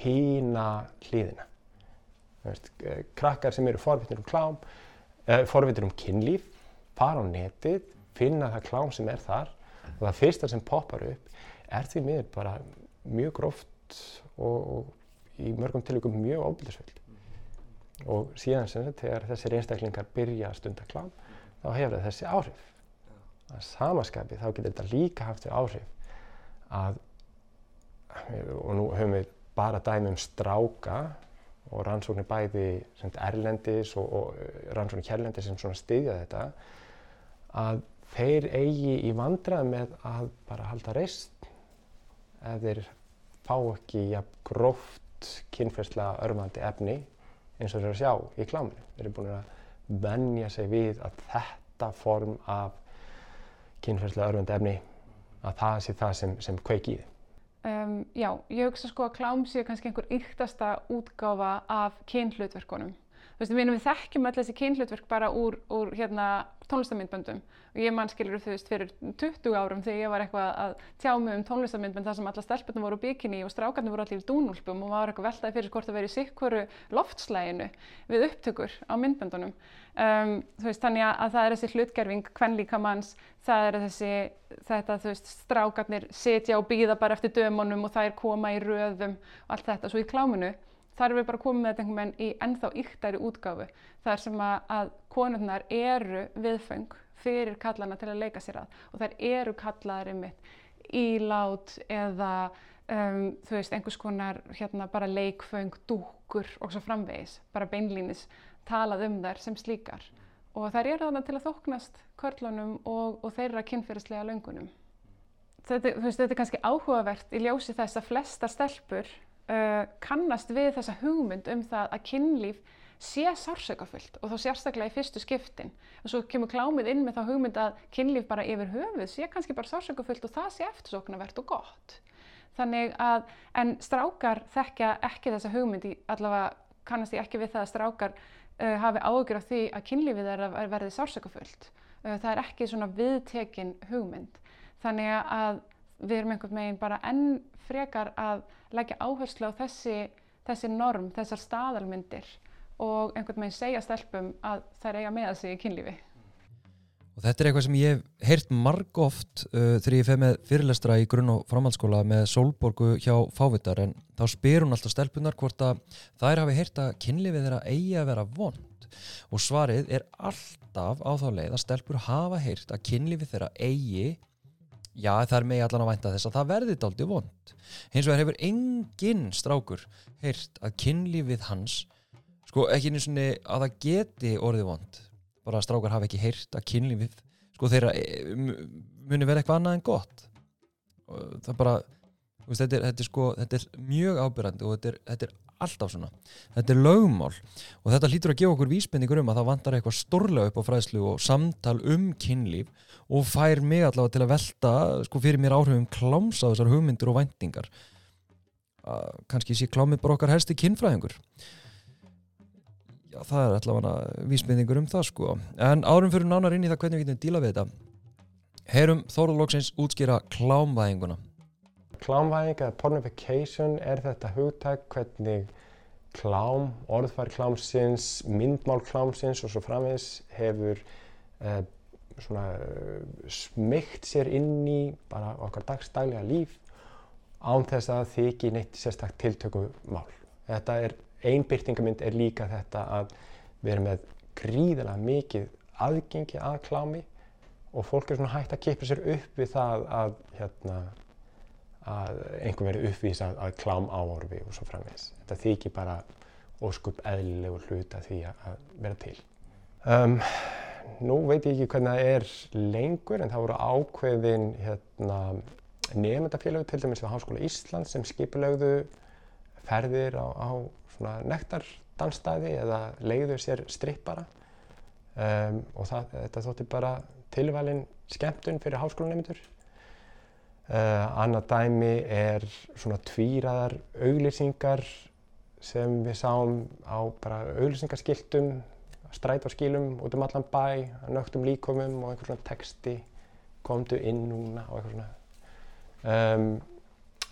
hína hlýðina. Veist, eh, krakkar sem eru forvittnir um klám, eh, forvittnir um kynlíf, fara á netið, finna það klám sem er þar og það fyrsta sem poppar upp er því miður bara mjög gróft og, og í mörgum tilvíkum mjög ofbildisvöld og síðan sem þetta, þegar þessir einstaklingar byrja að stunda klám, þá hefur það þessi áhrif. Að samaskapi þá getur þetta líka haft þau áhrif að, og nú höfum við bara dæmi um stráka og rannsóknir bæði erlendis og, og eh, rannsóknir kærlendis sem svona styðja þetta, að þeir eigi í vandrað með að bara halda reist ef þeir fá ekki jafn gróft kynferðslega örmandi efni eins og þeir eru að sjá í kláminu. Þeir eru búin að vennja sig við að þetta form af kynferðslega örfund efni, að það sé það sem, sem kveiki í þið. Um, já, ég hugsa sko að klám sé kannski einhver yktasta útgáfa af kynhlutverkunum. Þú veist, við þekkjum öll þessi kynhlutverk bara úr, úr hérna, tónlistamindböndum og ég mann skilur þú veist fyrir 20 árum þegar ég var eitthvað að tjá mig um tónlistamindbönd þar sem alla stelpunum voru bikini og strákarnir voru allir í dúnúlpum og maður eitthvað veltaði fyrir hvort það verið sikkuru loftslæginu við upptökur á myndböndunum. Um, veist, þannig að það er þessi hlutgerfing kvenlíkamanns, það er þessi þetta þú veist strákarnir sitja og býða bara eftir dömunum og það er koma í röðum og allt þetta. Svo í kláminu þar er við bara komið með þetta einhvern veginn í ennþá yktæri útgáfu þar sem að, konurnar eru viðfeng fyrir kallana til að leika sér að og þær eru kallaðar einmitt ílát eða um, þú veist einhvers konar hérna bara leikfeng, dúkur og svo framvegis, bara beinlínis talað um þær sem slíkar og þær eru þarna til að þóknast körlunum og, og þeirra kynferðislega löngunum. Þetta, veist, þetta er kannski áhugavert í ljósi þess að flesta stelpur uh, kannast við þessa hugmynd um það að kynlíf sé sársökafullt og þá sérstaklega í fyrstu skiptin. Og svo kemur klámið inn með þá hugmynd að kynlíf bara yfir höfuð sé kannski bara sársökafullt og það sé eftirsóknarvert og gott. Þannig að, en strákar þekkja ekki þessa hugmynd í allavega kannast ég ekki við það að strákar uh, hafi ágjur af því að kynlífið er að verði sársökafullt uh, það er ekki svona viðtekin hugmynd. Þannig að við erum einhvern veginn bara enn frekar að leggja áherslu á þessi, þessi norm, þessar staðalmyndir og einhvern veginn segja stelpum að þær eiga með sig í kynlífi. Og þetta er eitthvað sem ég hef heyrt marg oft uh, þegar ég feg með fyrirlestra í grunn- og framhaldsskóla með Solborgu hjá Fávitar en þá spyr hún alltaf stelpunar hvort að þær hafi heyrt að kynlífið þeirra eigi að vera vond og svarið er alltaf á þá leið að stelpur hafa heyrt að kynlífið þeirra eigi já það er megi allan að vænta þess að það verði daldi vond hins vegar hefur enginn strákur heyrt að kynlífið hans sko ekki eins og að það geti orðið vond bara að strákar hafa ekki heyrt að kynlífið sko þeirra e, muni vera eitthvað annað en gott. Og það bara veist, þetta, er, þetta, er sko, þetta er mjög ábyrgandi og þetta er, þetta er alltaf svona. Þetta er lögmál og þetta hlýtur að gefa okkur vísbendingur um að það vantar eitthvað stórlega upp á fræðslu og samtal um kynlíf og fær mig allavega til að velta sko fyrir mér áhrifum kláms á þessar hugmyndir og væntingar. Uh, kannski sé klámið bara okkar helsti kynfræðingur. Já það er allavega vísbendingur um það sko. En árum fyrir nánar inn í það hvernig við getum díla við þetta. Heyrum Þórulóksins útskýra klámvæðinguna klámvæðing eða pornification er þetta hugtæk hvernig klám, orðfær klámsins, myndmál klámsins og svo framvegs hefur eh, svona smygt sér inn í bara okkar dagstaglega líf án þess að þykji neitt sérstak tiltökumál. Þetta er, einbyrtingamind er líka þetta að við erum með gríðilega mikið aðgengi að klámi og fólk er svona hægt að kipra sér upp við það að hérna að einhver verið uppvísað að klám áorfi og svo framvegs. Þetta þykir bara óskup eðlilegur hlut að því að vera til. Um, nú veit ég ekki hvernig það er lengur en það voru ákveðin hérna, nefndafélög til dæmis við Háskóla Ísland sem skipulögðu ferðir á, á nektardansstæði eða leiðu sér strippara um, og það, þetta þótti bara tilvalin skemmtun fyrir háskólanemyndur. Uh, annað dæmi er svona tvíraðar auglýsingar sem við sáum á bara auglýsingaskiltum, strætóskílum út um allan bæ, nögtum líkomum og einhver svona texti, komdu inn núna og eitthvað svona. Um,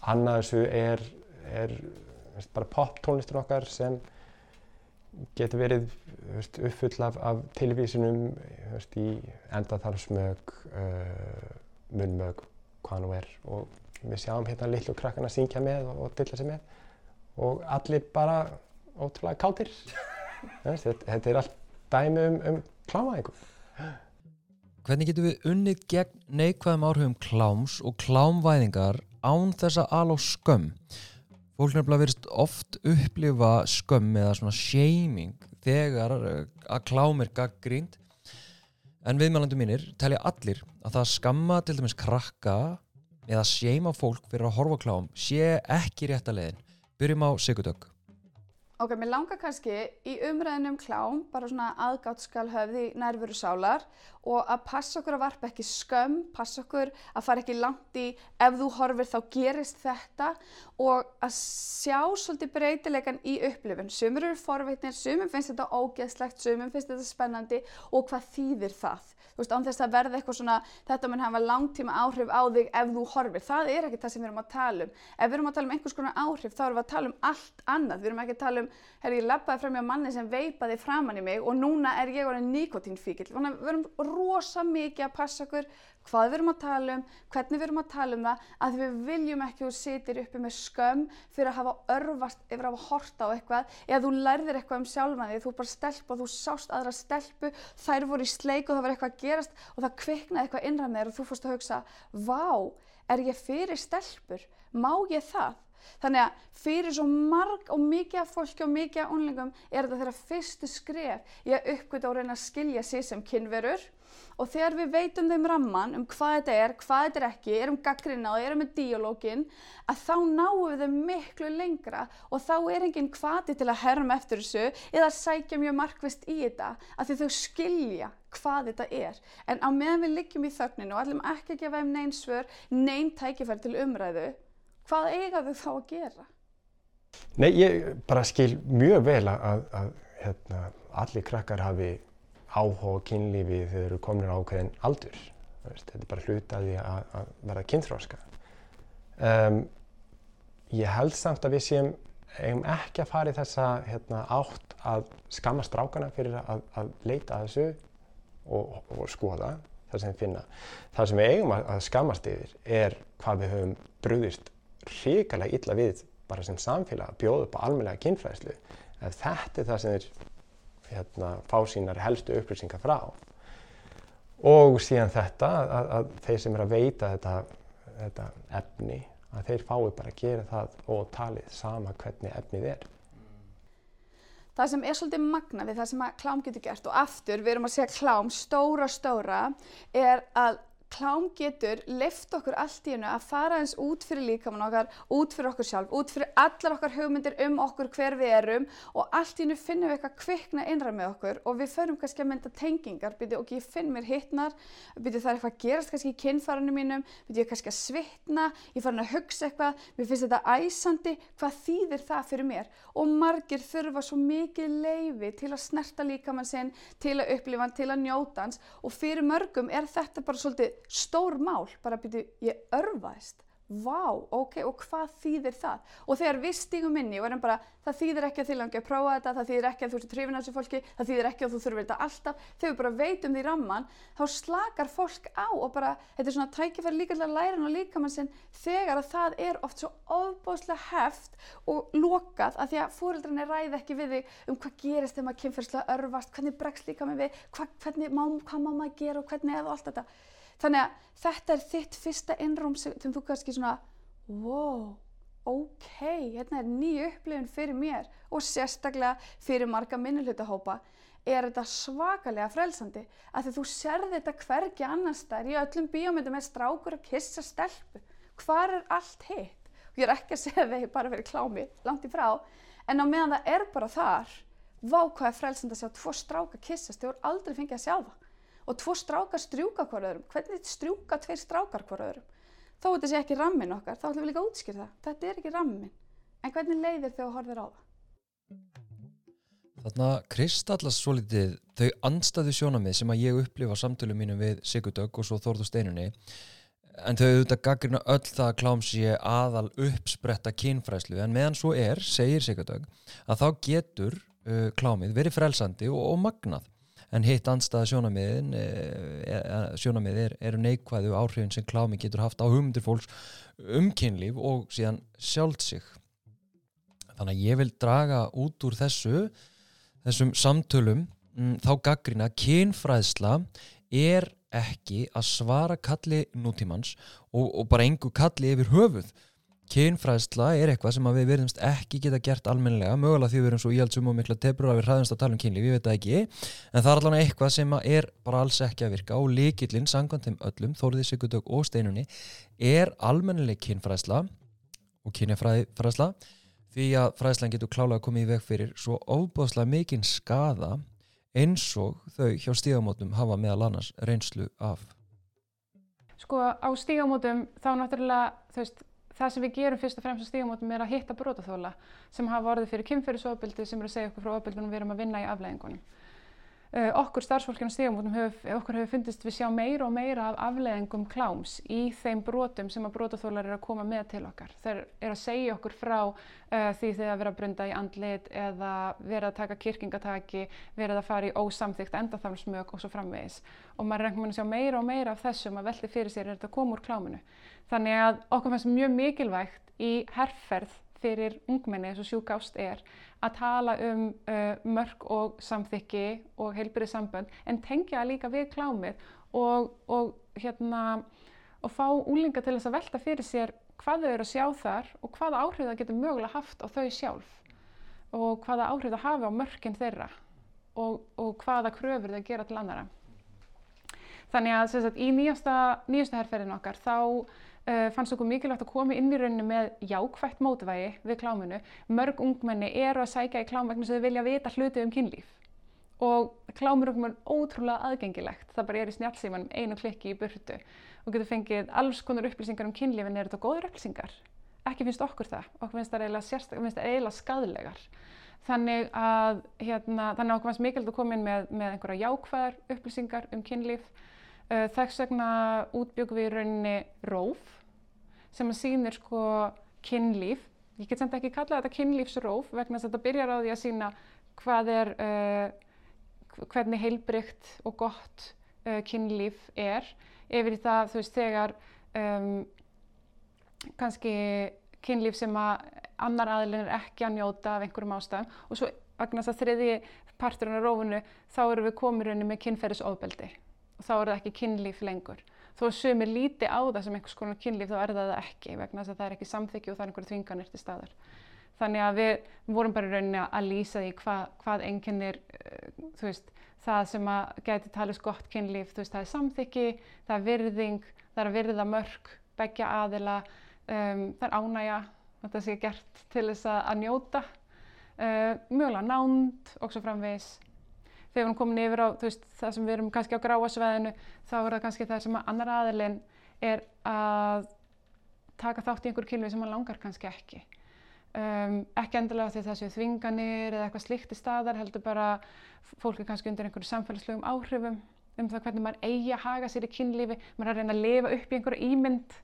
annað þessu er, er veist, bara poptónlistur okkar sem getur verið veist, uppfull af, af tilvísunum veist, í endaþarfsmög, uh, munnmög, hvað nú er og við sjáum hérna lillu krakkana syngja með og, og dilla sig með og allir bara ótrúlega kátir. þetta, þetta er allt dæmi um, um klámaðingu. Hvernig getum við unnið gegn neikvæðum áhrifum kláms og klámvæðingar án þess að ala á skömm? Fólk nefnilega verist oft upplifa skömm eða svona shaming þegar eh, að klám er gaggrínd en viðmælandu mínir telja allir að það skamma til dæmis krakka eða shama fólk fyrir að horfa á klám sé ekki rétt að leiðin. Byrjum á Sigurdögg. Ok, mér langar kannski í umræðinu um klám, bara svona aðgátt skal höfði nærveru sálar og að passa okkur að varpa ekki skömm, passa okkur að fara ekki langt í ef þú horfir þá gerist þetta og að sjá svolítið breytilegan í upplifun. Sumur eru forveitnir, sumum finnst þetta ógeðslegt, sumum finnst þetta spennandi og hvað þýðir það? Veist, án þess að verða eitthvað svona, þetta mun hafa langtíma áhrif á þig ef þú horfir. Það er ekki það sem við erum að tala um. Ef við erum að tala um einhvers konar áhrif, þá erum við að tala um allt annað. Við erum ekki að tala um, herri, ég lappaði fram hjá manni sem veipaði framann í mig og núna er ég orðin nikotínfíkil. Þannig að við erum rosa mikið að passa okkur hvað við erum að tala um, hvernig við erum að tala um það, að við viljum ekki að þú sitir uppi með skömm fyrir að hafa örfast yfir að hafa horta á eitthvað eða þú lærðir eitthvað um sjálfan því, þú bara stelp og þú sást aðra stelpu, þær voru í sleik og það var eitthvað að gerast og það kviknaði eitthvað innræð með þér og þú fórst að hugsa, vá, er ég fyrir stelpur, má ég það? Þannig að fyrir svo marg og mikið af fólki og mikið af unlingum er þetta þeirra fyrstu skref í að uppgöta og reyna að skilja sig sem kynverur og þegar við veitum þeim ramman um hvað þetta er, hvað þetta er ekki, erum gaggrina og erum með díológin að þá náum við þeim miklu lengra og þá er enginn hvati til að herma eftir þessu eða sækja mjög markvist í þetta að þau skilja hvað þetta er. En á meðan við liggjum í þögninu og allum ekki að gefa þeim neyn svör, neyn tækifæri til umræðu hvað eiga þau þá að gera? Nei, ég bara skil mjög vel að, að hérna, allir krakkar hafi áhuga og kynlífi þegar þeir eru komin ákveðin aldur. Veist, þetta er bara hlutaði að, að verða kynþróska. Um, ég held samt að við séum eigum ekki að fara í þessa hérna, átt að skamma strákana fyrir að, að leita að þessu og, og skoða það sem finna. Það sem við eigum að skammast yfir er hvað við höfum brúðist hrikalega illa við bara sem samfélag að bjóða upp á almeinlega kynfræðslu ef þetta er það sem þeir hérna, fá sínar helstu upplýsingar frá og síðan þetta að, að þeir sem er að veita þetta, þetta efni að þeir fái bara að gera það og talið sama hvernig efnið er. Það sem er svolítið magna við það sem klám getur gert og aftur við erum að segja klám stóra stóra er að klám getur lift okkur allt í hennu að fara eins út fyrir líkamann okkar, út fyrir okkur sjálf, út fyrir allar okkar hugmyndir um okkur hver við erum og allt í hennu finnum við eitthvað kvikna innra með okkur og við förum kannski að mynda tengingar, byrju ok, ég finn mér hittnar, byrju það er eitthvað að gerast kannski í kinnfæranu mínum, byrju ég kannski að svitna, ég farin að hugsa eitthvað, mér finnst þetta æsandi, hvað þýðir það fyrir mér? Og margir þurfa svo mikið leifi til að snerta líkamann sinn, til að upplifa hann, til að njóta hans. Og fyrir mörgum er þetta bara svolítið stór mál, bara byrju, ég örfaðist, vá, ok, og hvað þýðir það? Og þegar við stígum inn í og erum bara, það þýðir ekki að þið langi að prófa þetta, það þýðir ekki að þú ert trefin af þessu fólki, það þýðir ekki að þú þurfir þetta alltaf, þegar við bara veitum því ramman, þá slakar fólk á og bara, þetta er svona tækifæri líka til að læra hann og líka mann sinn þegar að það er oft svo ofbóðslega heft og lokað að því að fóreldrarnir ræði ekki við þig um hvað gerist þegar maður kynferðslega örfast, hvernig bregst líka með við, hvað, hvernig má, hvað má maður gera og hvernig eða allt þetta. Þannig að þetta er þitt fyrsta innrúm sem, þú kannski svona, wow, ok, hérna er nýju upplifin fyrir mér og sérstaklega fyrir marga minnuhlutahópa er þetta svakalega frelsandi að þú serði þetta hvergi annars þær í öllum bíómyndum með strákur að kissa stelpu. hvar er allt hitt? Og ég er ekki að segja að þeir bara verið klámi, langt í frá, en á meðan það er bara þar, vá hvað er frelsand að sjá tvo stráka kissast, þau voru aldrei fengið að sjá það. Og tvo strákar strjúka hver öðrum, hvernig strjúka tveir strákar hver öðrum? Þó þetta sé ekki rammin okkar, þá ætlum við líka að útskýra það. Þetta er ekki rammin. En hvernig leiðir þau að horfir á það? Þarna kristallast svo litið þau andstæðu sjónamið sem að ég upplifa samtölu mínum við Sigurdögg og svo Þórður Steinunni en þau auðvitað gaggrina öll það að klám sé aðal uppspretta kynfræslu en meðan svo er, segir Sigurdögg að þá getur uh, klámið verið frelsandi og, og magnað en hitt andstæða sjónamiðin uh, sjónamið er, eru neikvæðu áhrifin sem klámi getur haft á hugmyndir fólks um kynlíf og síðan sjálft sig. Þannig að ég vil draga út úr þessu þessum samtölum mm, þá gaggrina kynfræðsla er ekki að svara kalli nútímans og, og bara engu kalli yfir höfuð kynfræðsla er eitthvað sem við verðumst ekki geta gert almennilega, mögulega því við erum svo íhaldsum og mikla tebrur að við hraðumst að tala um kynlíf, ég veit það ekki en það er allavega eitthvað sem er bara alls ekki að virka og líkillinn, sangant þeim öllum Þóriði Sigurdögg og Steinunni er almennileg kynfræðsla og kynjafræðsla því að fræðslan getur klálega komið í veg fyrir svo ofbóðslega mikinn skada eins og þau hjá stígamótum hafa meðal annars reynslu af. Sko á stígamótum þá náttúrulega þú veist það sem við gerum fyrst og fremst á stígamótum er að hitta brotaþóla sem hafa orðið fyrir kynferðisofbildi sem eru að segja okkur frá ofbildunum við erum að vinna í afleggingunum. Uh, okkur starfsfólkinu stígamótum okkur hefur fundist við sjá meira og meira af afleðingum kláms í þeim brotum sem að brotaþólar eru að koma með til okkar. Þeir eru að segja okkur frá uh, því þegar að vera að brunda í andlit eða vera að taka kirkingataki, vera að fara í ósamþygt endaþamsmög og svo framvegis. Og maður er einhvern veginn að sjá meira og meira af þessum að velti fyrir sér er þetta að koma úr kláminu. Þannig að okkur fannst mjög mikilvægt í herrferð fyrir ungmenni eins og sjúk ást er að tala um uh, mörg og samþykki og heilbyrðið sambönd en tengja líka við klámið og, og, hérna, og fá úlinga til þess að velta fyrir sér hvað þau eru að sjá þar og hvaða áhrif það getur mögulega haft á þau sjálf og hvaða áhrif það hafi á mörgin þeirra og, og hvaða kröfur þau gera til annara. Þannig að sagt, í nýjasta herrferðin okkar þá uh, fannst okkur mikilvægt að koma inn í rauninu með jákvægt mótvægi við kláminu. Mörg ungmenni eru að sækja í klám vegna sem þau vilja vita hluti um kynlíf og klámur okkur ótrúlega aðgengilegt. Það bara er í snjálfsímanum einu klikki í burtu og getur fengið alls konar upplýsingar um kynlíf en er þetta góður upplýsingar? Ekki finnst okkur það. Okkur finnst það eiginlega, skadlegar. Þannig að, hérna, þannig að okkur fannst mikilvægt að koma inn með, með einhverja jákvæðar upplýsingar um kynlíf. Uh, þess vegna útbyggum við í rauninni róf sem að sýnir sko kynlíf. Ég get samt ekki kalla þetta kynlífsróf vegna þess að þetta byrjar á því að sína hvað er, uh, hvernig heilbrygt og gott uh, kynlíf er. Yfir í það, þú veist, þegar um, kannski kynlíf sem að annar aðilin er ekki að njóta af einhverjum ástæðum og svo vegna þess að þriði parturinn á rófunu þá eru við komirunni með kynferðisofbeldi og þá er það ekki kynlíf lengur þó að sumir líti á það sem einhvers konar kynlíf þá er það það ekki vegna þess að það er ekki samþykju og það er einhverju þvinganir til staðar. Þannig að við vorum bara í rauninni að lýsa því hva, hvað enginnir, uh, þú veist, það sem að geti talist gott kynlíf, þú veist, það er samþykki, það er virðing, það er að virða mörg, begja aðila, um, það er ánægja, þetta sé gert til þess að, að njóta, uh, mögulega nánd og svo framvegis þegar erum komin yfir á veist, það sem við erum kannski á gráasveðinu þá er það kannski það sem annar aðilinn er að taka þátt í einhverju kynlífi sem hann langar kannski ekki. Um, ekki endilega því það séu þvinganir eða eitthvað slikt í staðar, heldur bara fólk er kannski undir einhverju samfélagslegum áhrifum um það hvernig maður eigi að haga sér í kynlífi, maður er að reyna að lifa upp í einhverju ímynd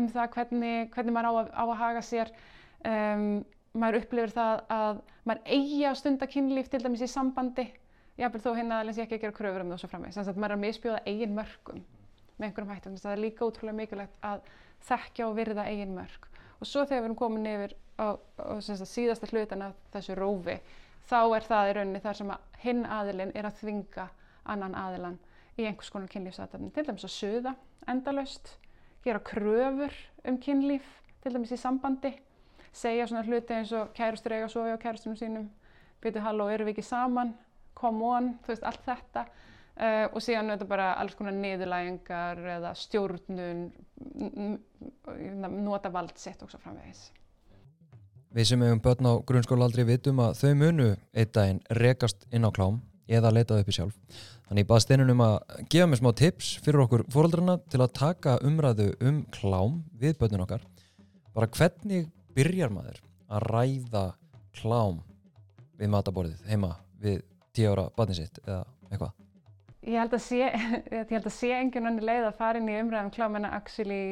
um það hvernig, hvernig maður á að, á að haga sér. Um, maður upplifir það að maður eigi að stunda kynlíf til dæmis í sambandi jáfnveg þó hérna aðeins ég ekki að gera kröfur um það og svo framvegis. Þannig að maður er að misbjóða eigin mörgum með einhverjum hættum. Þannig að það er líka ótrúlega mikilvægt að þekkja og virða eigin mörg. Og svo þegar við erum komin yfir á, á síðasta hlutan af þessu rófi, þá er það í rauninni þar sem að hinn aðilinn er að þvinga annan aðilann í einhvers konar kynlífsatöfni. Til dæmis að söða endalaust, gera kröfur um kynlíf, til dæmis í sambandi, segja svona hluti eins og kærustur eiga að sofa á kærustunum sínum, byrju halló, eru við ekki saman? Come on, þú veist, allt þetta uh, og síðan þetta bara alls konar niðurlægingar eða stjórnun, nota vald sitt og svo framvegis. Við sem hefum börn á grunnskólaaldri vitum að þau munu einn daginn rekast inn á klám eða leitað uppi sjálf. Þannig ég bað steinunum að gefa mér smá tips fyrir okkur fóreldrarna til að taka umræðu um klám við börnun okkar. Bara hvernig byrjar maður að ræða klám við mataborðið heima við 10 ára barnið sitt eða eitthvað? Ég held að sé, ég held að sé engin önni leið að fara inn í umræðum klám en að actually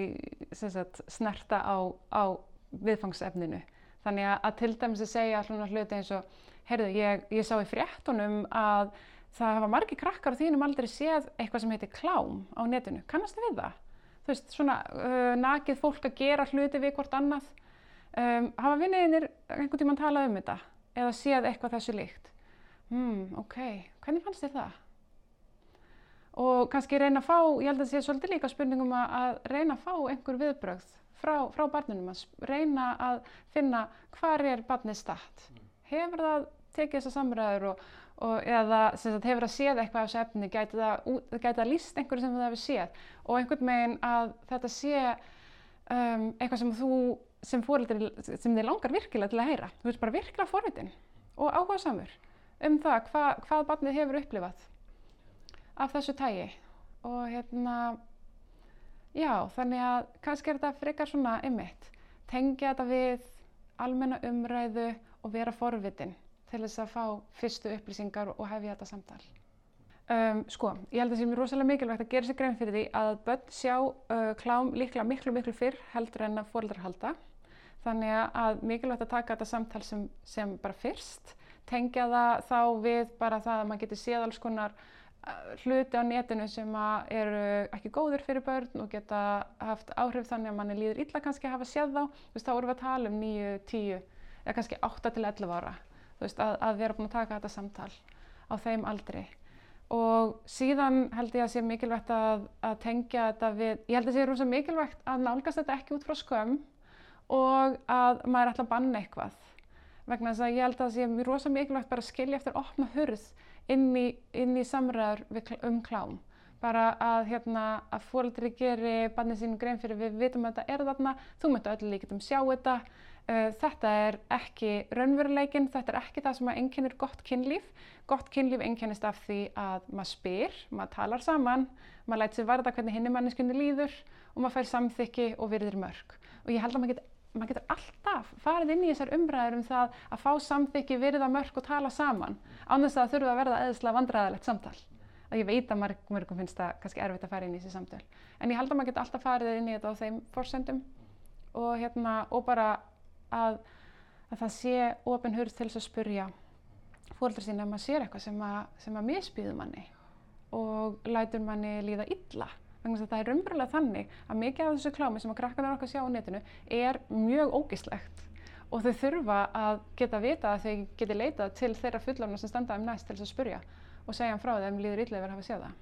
sagt, snerta á, á viðfangsefninu. Þannig að, að til dæmis að segja svona hluti eins og, heyrðu, ég, ég sá í fréttunum að það hafa margi krakkar á þínum aldrei séð eitthvað sem heitir klám á netinu. Kannastu við það? Þú veist, svona uh, nakið fólk að gera hluti við hvort annað. Um, hafa vinniðinir einhvern tímann talað um þetta eða séð eitthvað þessu líkt? Hmm, ok, hvernig fannst þér það? og kannski reyna að fá, ég held að það sé svolítið líka spurningum að, að reyna að fá einhver viðbrögð frá, frá barninum, að reyna að finna hvar er barnið statt. Hefur það tekið þessar samræður og, og eða sagt, hefur það séð eitthvað af þessu efni, gæti það, það líst einhverju sem það hefur séð og einhvern veginn að þetta sé um, eitthvað sem þú sem fóreldri, sem þið langar virkilega til að heyra. Þú veist bara virkilega forvitin og áhuga samur um það hva, hvað barnið hefur upplifað af þessu tægi og hérna já, þannig að kannski er þetta frekar svona ymmit, tengja þetta við almenna umræðu og vera forvitin til þess að fá fyrstu upplýsingar og hefja þetta samtal. Um, sko, ég held að það sé mér rosalega mikilvægt að gera sér grein fyrir því að börn sjá uh, klám líklega miklu miklu fyrr heldur en að fóreldrar halda. Þannig að mikilvægt að taka þetta samtal sem, sem bara fyrst, tengja það þá við bara það að maður getur séð alls konar uh, hluti á netinu sem eru ekki góður fyrir börn og geta haft áhrif þannig að manni líður illa kannski að hafa séð þá. Þú veist, þá erum við að tala um 9, 10 eða kannski 8 til 11 ára. Þú veist, að, að vera búin að taka þetta samtal á þeim aldri. Og síðan held ég að sé mikilvægt að, að tengja þetta við, ég held að sé rosa mikilvægt að nálgast þetta ekki út frá skömm og að maður ætla að banna eitthvað. Vegna þess að ég held að það sé mjög rosa mikilvægt bara að skilja eftir opna hurð inn í, í samræður um klám. Bara að, hérna, að fóreldri geri barnið sínum grein fyrir við vitum að þetta er þarna, þú myndu öllu líkitum sjá þetta, uh, þetta er ekki raunveruleikin, þetta er ekki það sem að einkennir gott kynlíf. Gott kynlíf einkennist af því að maður spyr, maður talar saman, maður lætur sér varða hvernig hinni manneskunni líður og maður fær samþykki og virðir mörg. Og ég held að maður getur maður getur alltaf farið inn í þessar umræður um það að fá samþykki, virða mörg og tala saman án þess að það þurfa að verða eðislega vandræðalegt samtal. Að ég veit að mörg, mörgum finnst það kannski erfitt að fara inn í þessi samtöl. En ég held að maður getur alltaf farið inn í þetta á þeim forsendum og, hérna, og bara að, að það sé ofin hurð til þess að spurja fóreldrar sína ef maður sér eitthvað sem að, að misbýður manni og lætur manni líða illa þess að það er raunverulega þannig að mikið af þessu klámi sem að krakkarnar okkar sjá á netinu er mjög ógislegt og þau þurfa að geta vita að þau geti leitað til þeirra fullorna sem standa um næst til þess að spurja og segja um frá þeim líður illa yfir að hafa séð það.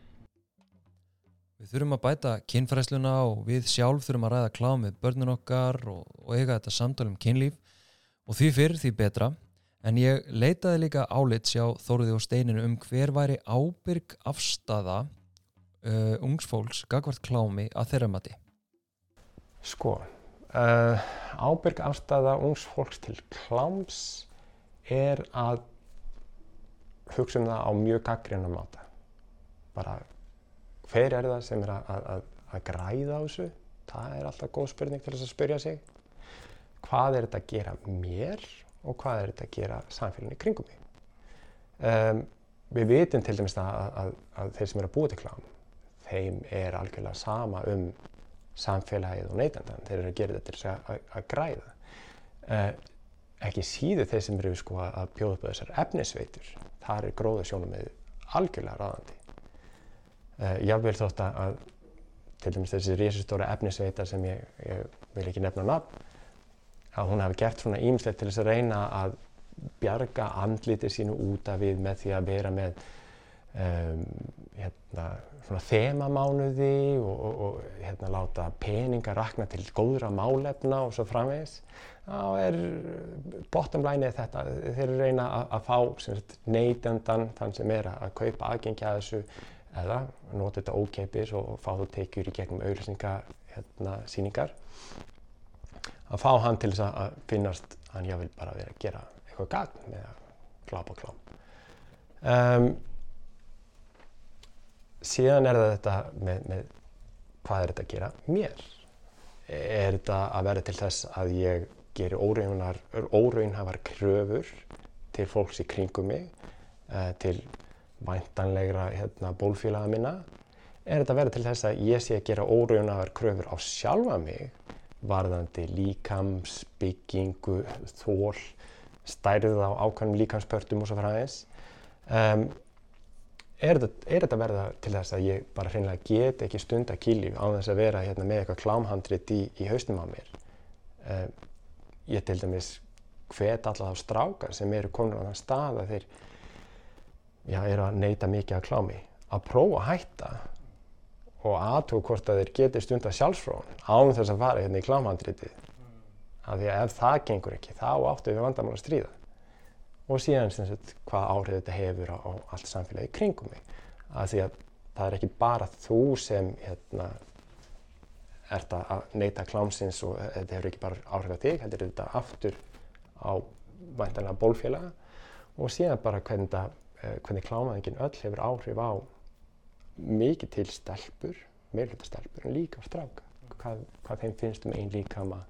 Við þurfum að bæta kynfræsluna og við sjálf þurfum að ræða klám með börnun okkar og, og eiga þetta samtal um kynlíf. Og því fyrr því betra. En ég leitaði líka álit sjá Þóruði og Steininu um hver væri ábyrg afstafa uh, ungs fólks gagvart klámi að þeirra mati. Sko, uh, ábyrg afstæða ungs fólks til kláms er að hugsa um það á mjög gaggrinum máta. Bara hver er það sem er að, að, að, græða á þessu? Það er alltaf góð spurning til þess að spyrja sig. Hvað er þetta að gera mér og hvað er þetta að gera samfélaginu kringum mig? Um, við vitum til dæmis það að, að, að þeir sem eru að búa til klám, þeim er algjörlega sama um samfélagið og neytandan. Þeir eru að gera þetta til að, að, græða. Uh, ekki síður þeir sem eru sko, að bjóða upp þessar efnisveitur. Þar er gróða sjónum með algjörlega ráðandi. Uh, Jável þótt að, til dæmis þessi risastóra efnisveita sem ég, ég vil ekki nefna nafn, að hún hafi gert svona ímslegt til þess að reyna að bjarga andliti sínu út af við með því að vera með hérna, þemamánuði og, og, og hérna, láta peninga rakna til góðra málefna og svo framvegis. Þá er bottom line er þetta, þeir eru reyna að, að fá sagt, neytendan, þann sem er að kaupa aðgengja að þessu eða nota þetta ókeipis og fá þú tekjur í gegnum auðlýsinga hérna, að fá hann til þess að- að finnast hann jáfnvel bara verið að gera eitthvað gagn með að glápa klám um, síðan er það þetta með, með hvað er þetta að gera mér er þetta að vera til þess að ég geri óraunar, óraunhafar kröfur til fólks í kringum mig uh, til væntanlegra hérna, bólfélaga minna er þetta að vera til þess að ég sé að gera óraunar kröfur á sjálfa mig varðandi líkams, byggingu, þól, stærð á ákvæmum líkamspörtum og svo fræðis. Um, er, þetta, að verða til þess að ég bara hreinlega get ekki stund að kýlíf á þess að vera hérna, með eitthvað klámhandrit í, í haustum á mér? Um, ég til dæmis hvet alla þá strákar sem eru komin á þann stað að þeir já, eru að neyta mikið af klámi að prófa að hætta og aðtók hvort að þeir geti stund að sjálfsfrón án þess að fara hérna í klámhandritið af því að ef það gengur ekki þá áttu við vandamál að stríða og síðan sagt hvað áhrif þetta hefur á, á allt samfélagi kringum mig. Af því að það er ekki bara þú sem hérna ert að neyta klámsins og þetta hefur ekki bara áhrif á þig, er þetta aftur á væntanlega bólfélaga. Og síðan bara hvernig, þetta, eh, hvernig klámaðingin öll hefur áhrif á mikið til stelpur, meirluta stelpur en líka á stráka, hvað, hvað þeim finnst um einn líkama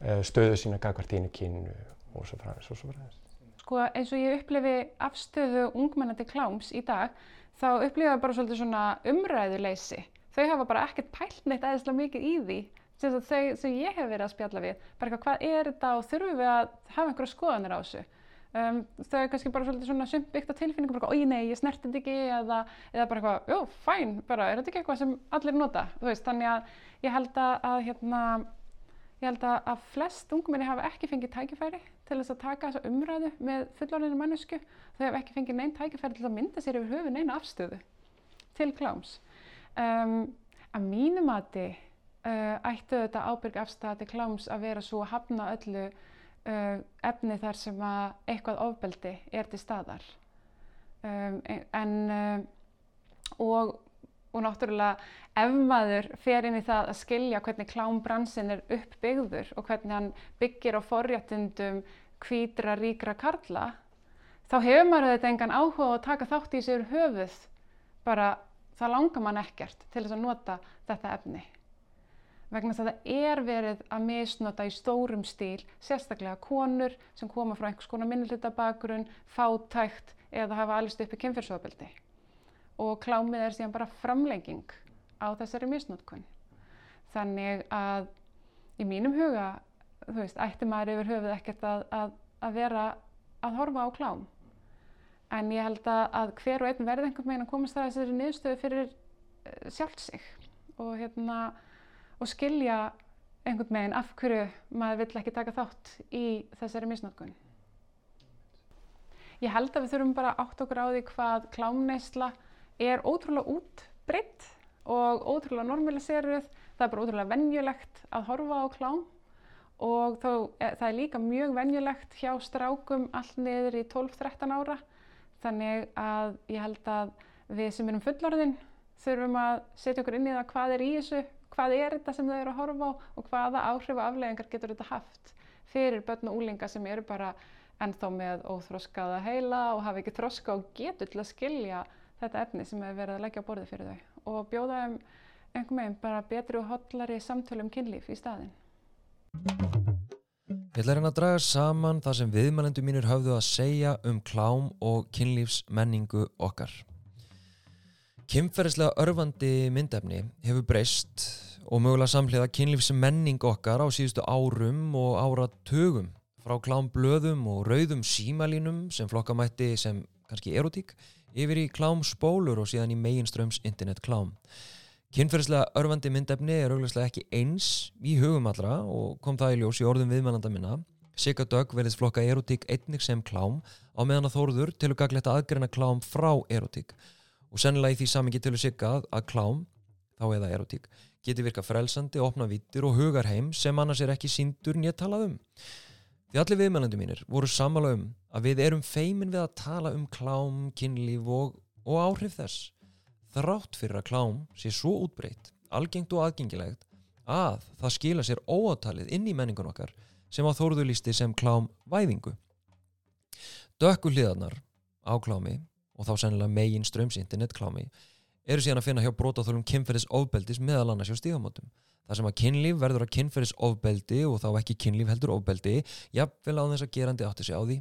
eh, stöðu sína gagvart einu kynnu og svo fræðis og svo fræðis. Sko eins og ég upplifi afstöðu ungmennandi kláms í dag þá upplifa bara svolítið svona umræðuleysi. Þau hafa bara ekkert pælt neitt eðislega mikið í því sem þau sem ég hef verið að spjalla við. Bara eitthvað hvað er þetta og þurfum við að hafa einhverja skoðanir á þessu. Um, þau er kannski bara svolítið svona sumt byggt á tilfinningum, bara oi nei, ég snerti þetta ekki eða, eða bara eitthvað, jú, fæn, bara er þetta ekki eitthvað sem allir nota, þú veist, þannig að ég held að, að hérna, ég held að, að flest ungmenni hafa ekki fengið tækifæri til þess að taka þessa umræðu með fullorðinu mannesku, þau hafa ekki fengið neinn tækifæri til að mynda sér yfir höfu neina afstöðu til kláms. Um, að mínu mati uh, ættu þetta ábyrg afstæða til kláms að vera svo að hafna öllu Uh, efni þar sem að eitthvað ofbeldi er til staðar um, en uh, og, og náttúrulega ef maður fer inn í það að skilja hvernig klámbransin er uppbyggður og hvernig hann byggir á forréttundum hvítra ríkra karla þá hefur maður þetta engan áhuga að taka þátt í sér höfuð bara það langar mann ekkert til þess að nota þetta efni vegna þess að það er verið að misnota í stórum stíl, sérstaklega konur sem koma frá einhvers konar minnilitabakurinn, fátækt eða hafa alveg upp í kynfyrsofaböldi. Og klámið er síðan bara framlenging á þessari misnotkun. Þannig að í mínum huga, þú veist, ætti maður yfir höfuð ekkert að, að, að vera að horfa á klám. En ég held að, að hver og einn verði einhvern veginn að komast það þessari niðurstöðu fyrir uh, sjálfsig. Og hérna, og skilja einhvern veginn af hverju maður vill ekki taka þátt í þessari misnótkun. Ég held að við þurfum bara átt okkur á því hvað klámneisla er ótrúlega útbreytt og ótrúlega normaliseruð. Það er bara ótrúlega venjulegt að horfa á klám og þó, e, það er líka mjög venjulegt hjá strákum allt niður í 12-13 ára. Þannig að ég held að við sem erum fullorðin þurfum að setja okkur inn í það hvað er í þessu, hvað er þetta sem þau eru að horfa á og hvaða áhrif og afleggingar getur þetta haft fyrir börn og úlinga sem eru bara ennþá með óþroskaða heila og hafa ekki þroska og getur til að skilja þetta efni sem hefur verið að leggja á borði fyrir þau og bjóða um einhvern veginn bara betri og hotlari samtölu um kynlíf í staðin. Ég ætla hérna að draga saman það sem viðmælendu mínir höfðu að segja um klám og kynlífsmenningu okkar. Kymferðislega örfandi myndefni hefur breyst og mögulega samhliða kynlífsmenning okkar á síðustu árum og áratugum frá klámblöðum og rauðum símalínum sem flokkamætti sem kannski erotík yfir í klámspólur og síðan í meginströms internet klám. Kynferðislega örfandi myndefni er augljóslega ekki eins í hugum allra og kom það í ljós í orðum viðmælanda minna. Sigga Dögg verðist flokka erotík einnig sem klám á meðan að þóruður til að gagleta aðgreina klám frá erotík og sennilega í því samingi til að sigga að klám, þá eða erotík, geti virka frelsandi, opna vittir og hugarheim sem annars er ekki síndur nýtt talað um. Því allir viðmælandi mínir voru sammála um að við erum feimin við að tala um klám, kynlíf og, og áhrif þess. Þrátt fyrir að klám sé svo útbreytt, algengt og aðgengilegt að það skila sér óátalið inn í menningun okkar sem að þóruðu lísti sem klám væðingu. Dökku hliðarnar á klámi og þá sennilega megin ströms internetklámi eru síðan að finna hjá brótaþólum kynferðis ofbeldis meðal annars hjá stígamótum. Það sem að kynlíf verður að kynferðis ofbeldi og þá ekki kynlíf heldur ofbeldi, jafnvel á þess að gerandi átti sig á því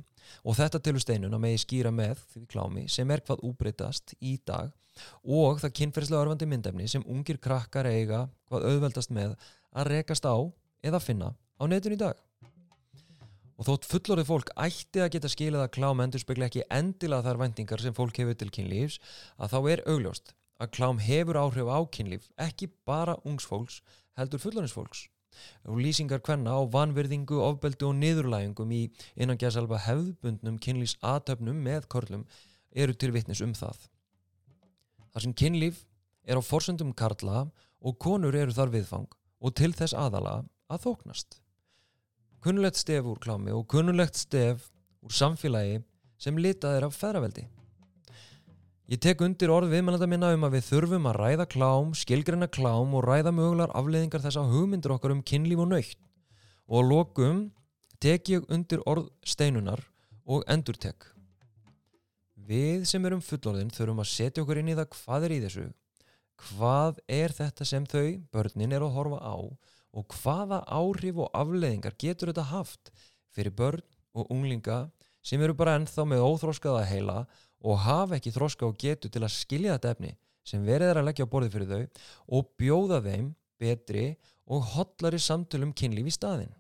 og þetta tilur steinun að megi skýra með því klámi sem er hvað úbreytast í dag og það kynferðislega örfandi myndefni sem ungir krakkar eiga hvað auðveldast með að rekast á eða finna á netun í dag. Og þótt fullorðið fólk ætti að geta skilið að klám endur spekla ekki endilega þar vendingar sem fólk hefur til kynlífs að þá er augljóst að klám hefur áhrif á kynlíf ekki bara ungs fólks heldur fullorðins fólks og lýsingar hvenna á vanverðingu, ofbeldu og niðurlægingum í innan gæðsalva hefðbundnum kynlífs aðtöfnum með körlum eru til vittnis um það. Þar sem kynlíf er á forsöndum karla og konur eru þar viðfang og til þess aðala að þóknast. Kunnulegt stef úr klámi og kunnulegt stef úr samfélagi sem litað er af feðraveldi. Ég tek undir orð viðmælanda minna um að við þurfum að ræða klám, skilgreina klám og ræða mögulegar afleiðingar þess að hugmyndir okkar um kynlíf og nöytt. Og lokum tek ég undir orð steinunar og endur tek. Við sem erum fullorðin þurfum að setja okkur inn í það hvað er í þessu, hvað er þetta sem þau, börnin, er að horfa á og hvaða áhrif og afleiðingar getur þetta haft fyrir börn og unglinga sem eru bara ennþá með óþróskaða heila og hafa ekki þróska og getu til að skilja þetta efni sem verið er að leggja á borðið fyrir þau og bjóða þeim betri og hotlari samtölum kynlíf í staðin.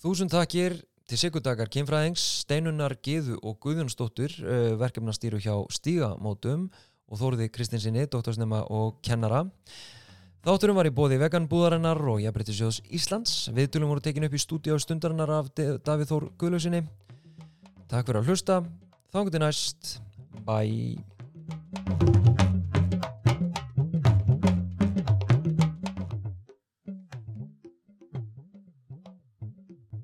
Þúsund takkir til Sigurdakar kynfræðings, Steinunar Gíðu og Guðjónsdóttur uh, verkefnastýru hjá Stígamótum og Þóriði Kristinsinni, doktorsnema og kennara. Þátturum var í bóði veganbúðarinnar og Jafnbryttisjóðs Íslands. Viðtölum voru tekin upp í stúdíu á stundarinnar af Davíð Þór Guðlausinni. Takk fyrir að hlusta. Þá getur næst. Bye.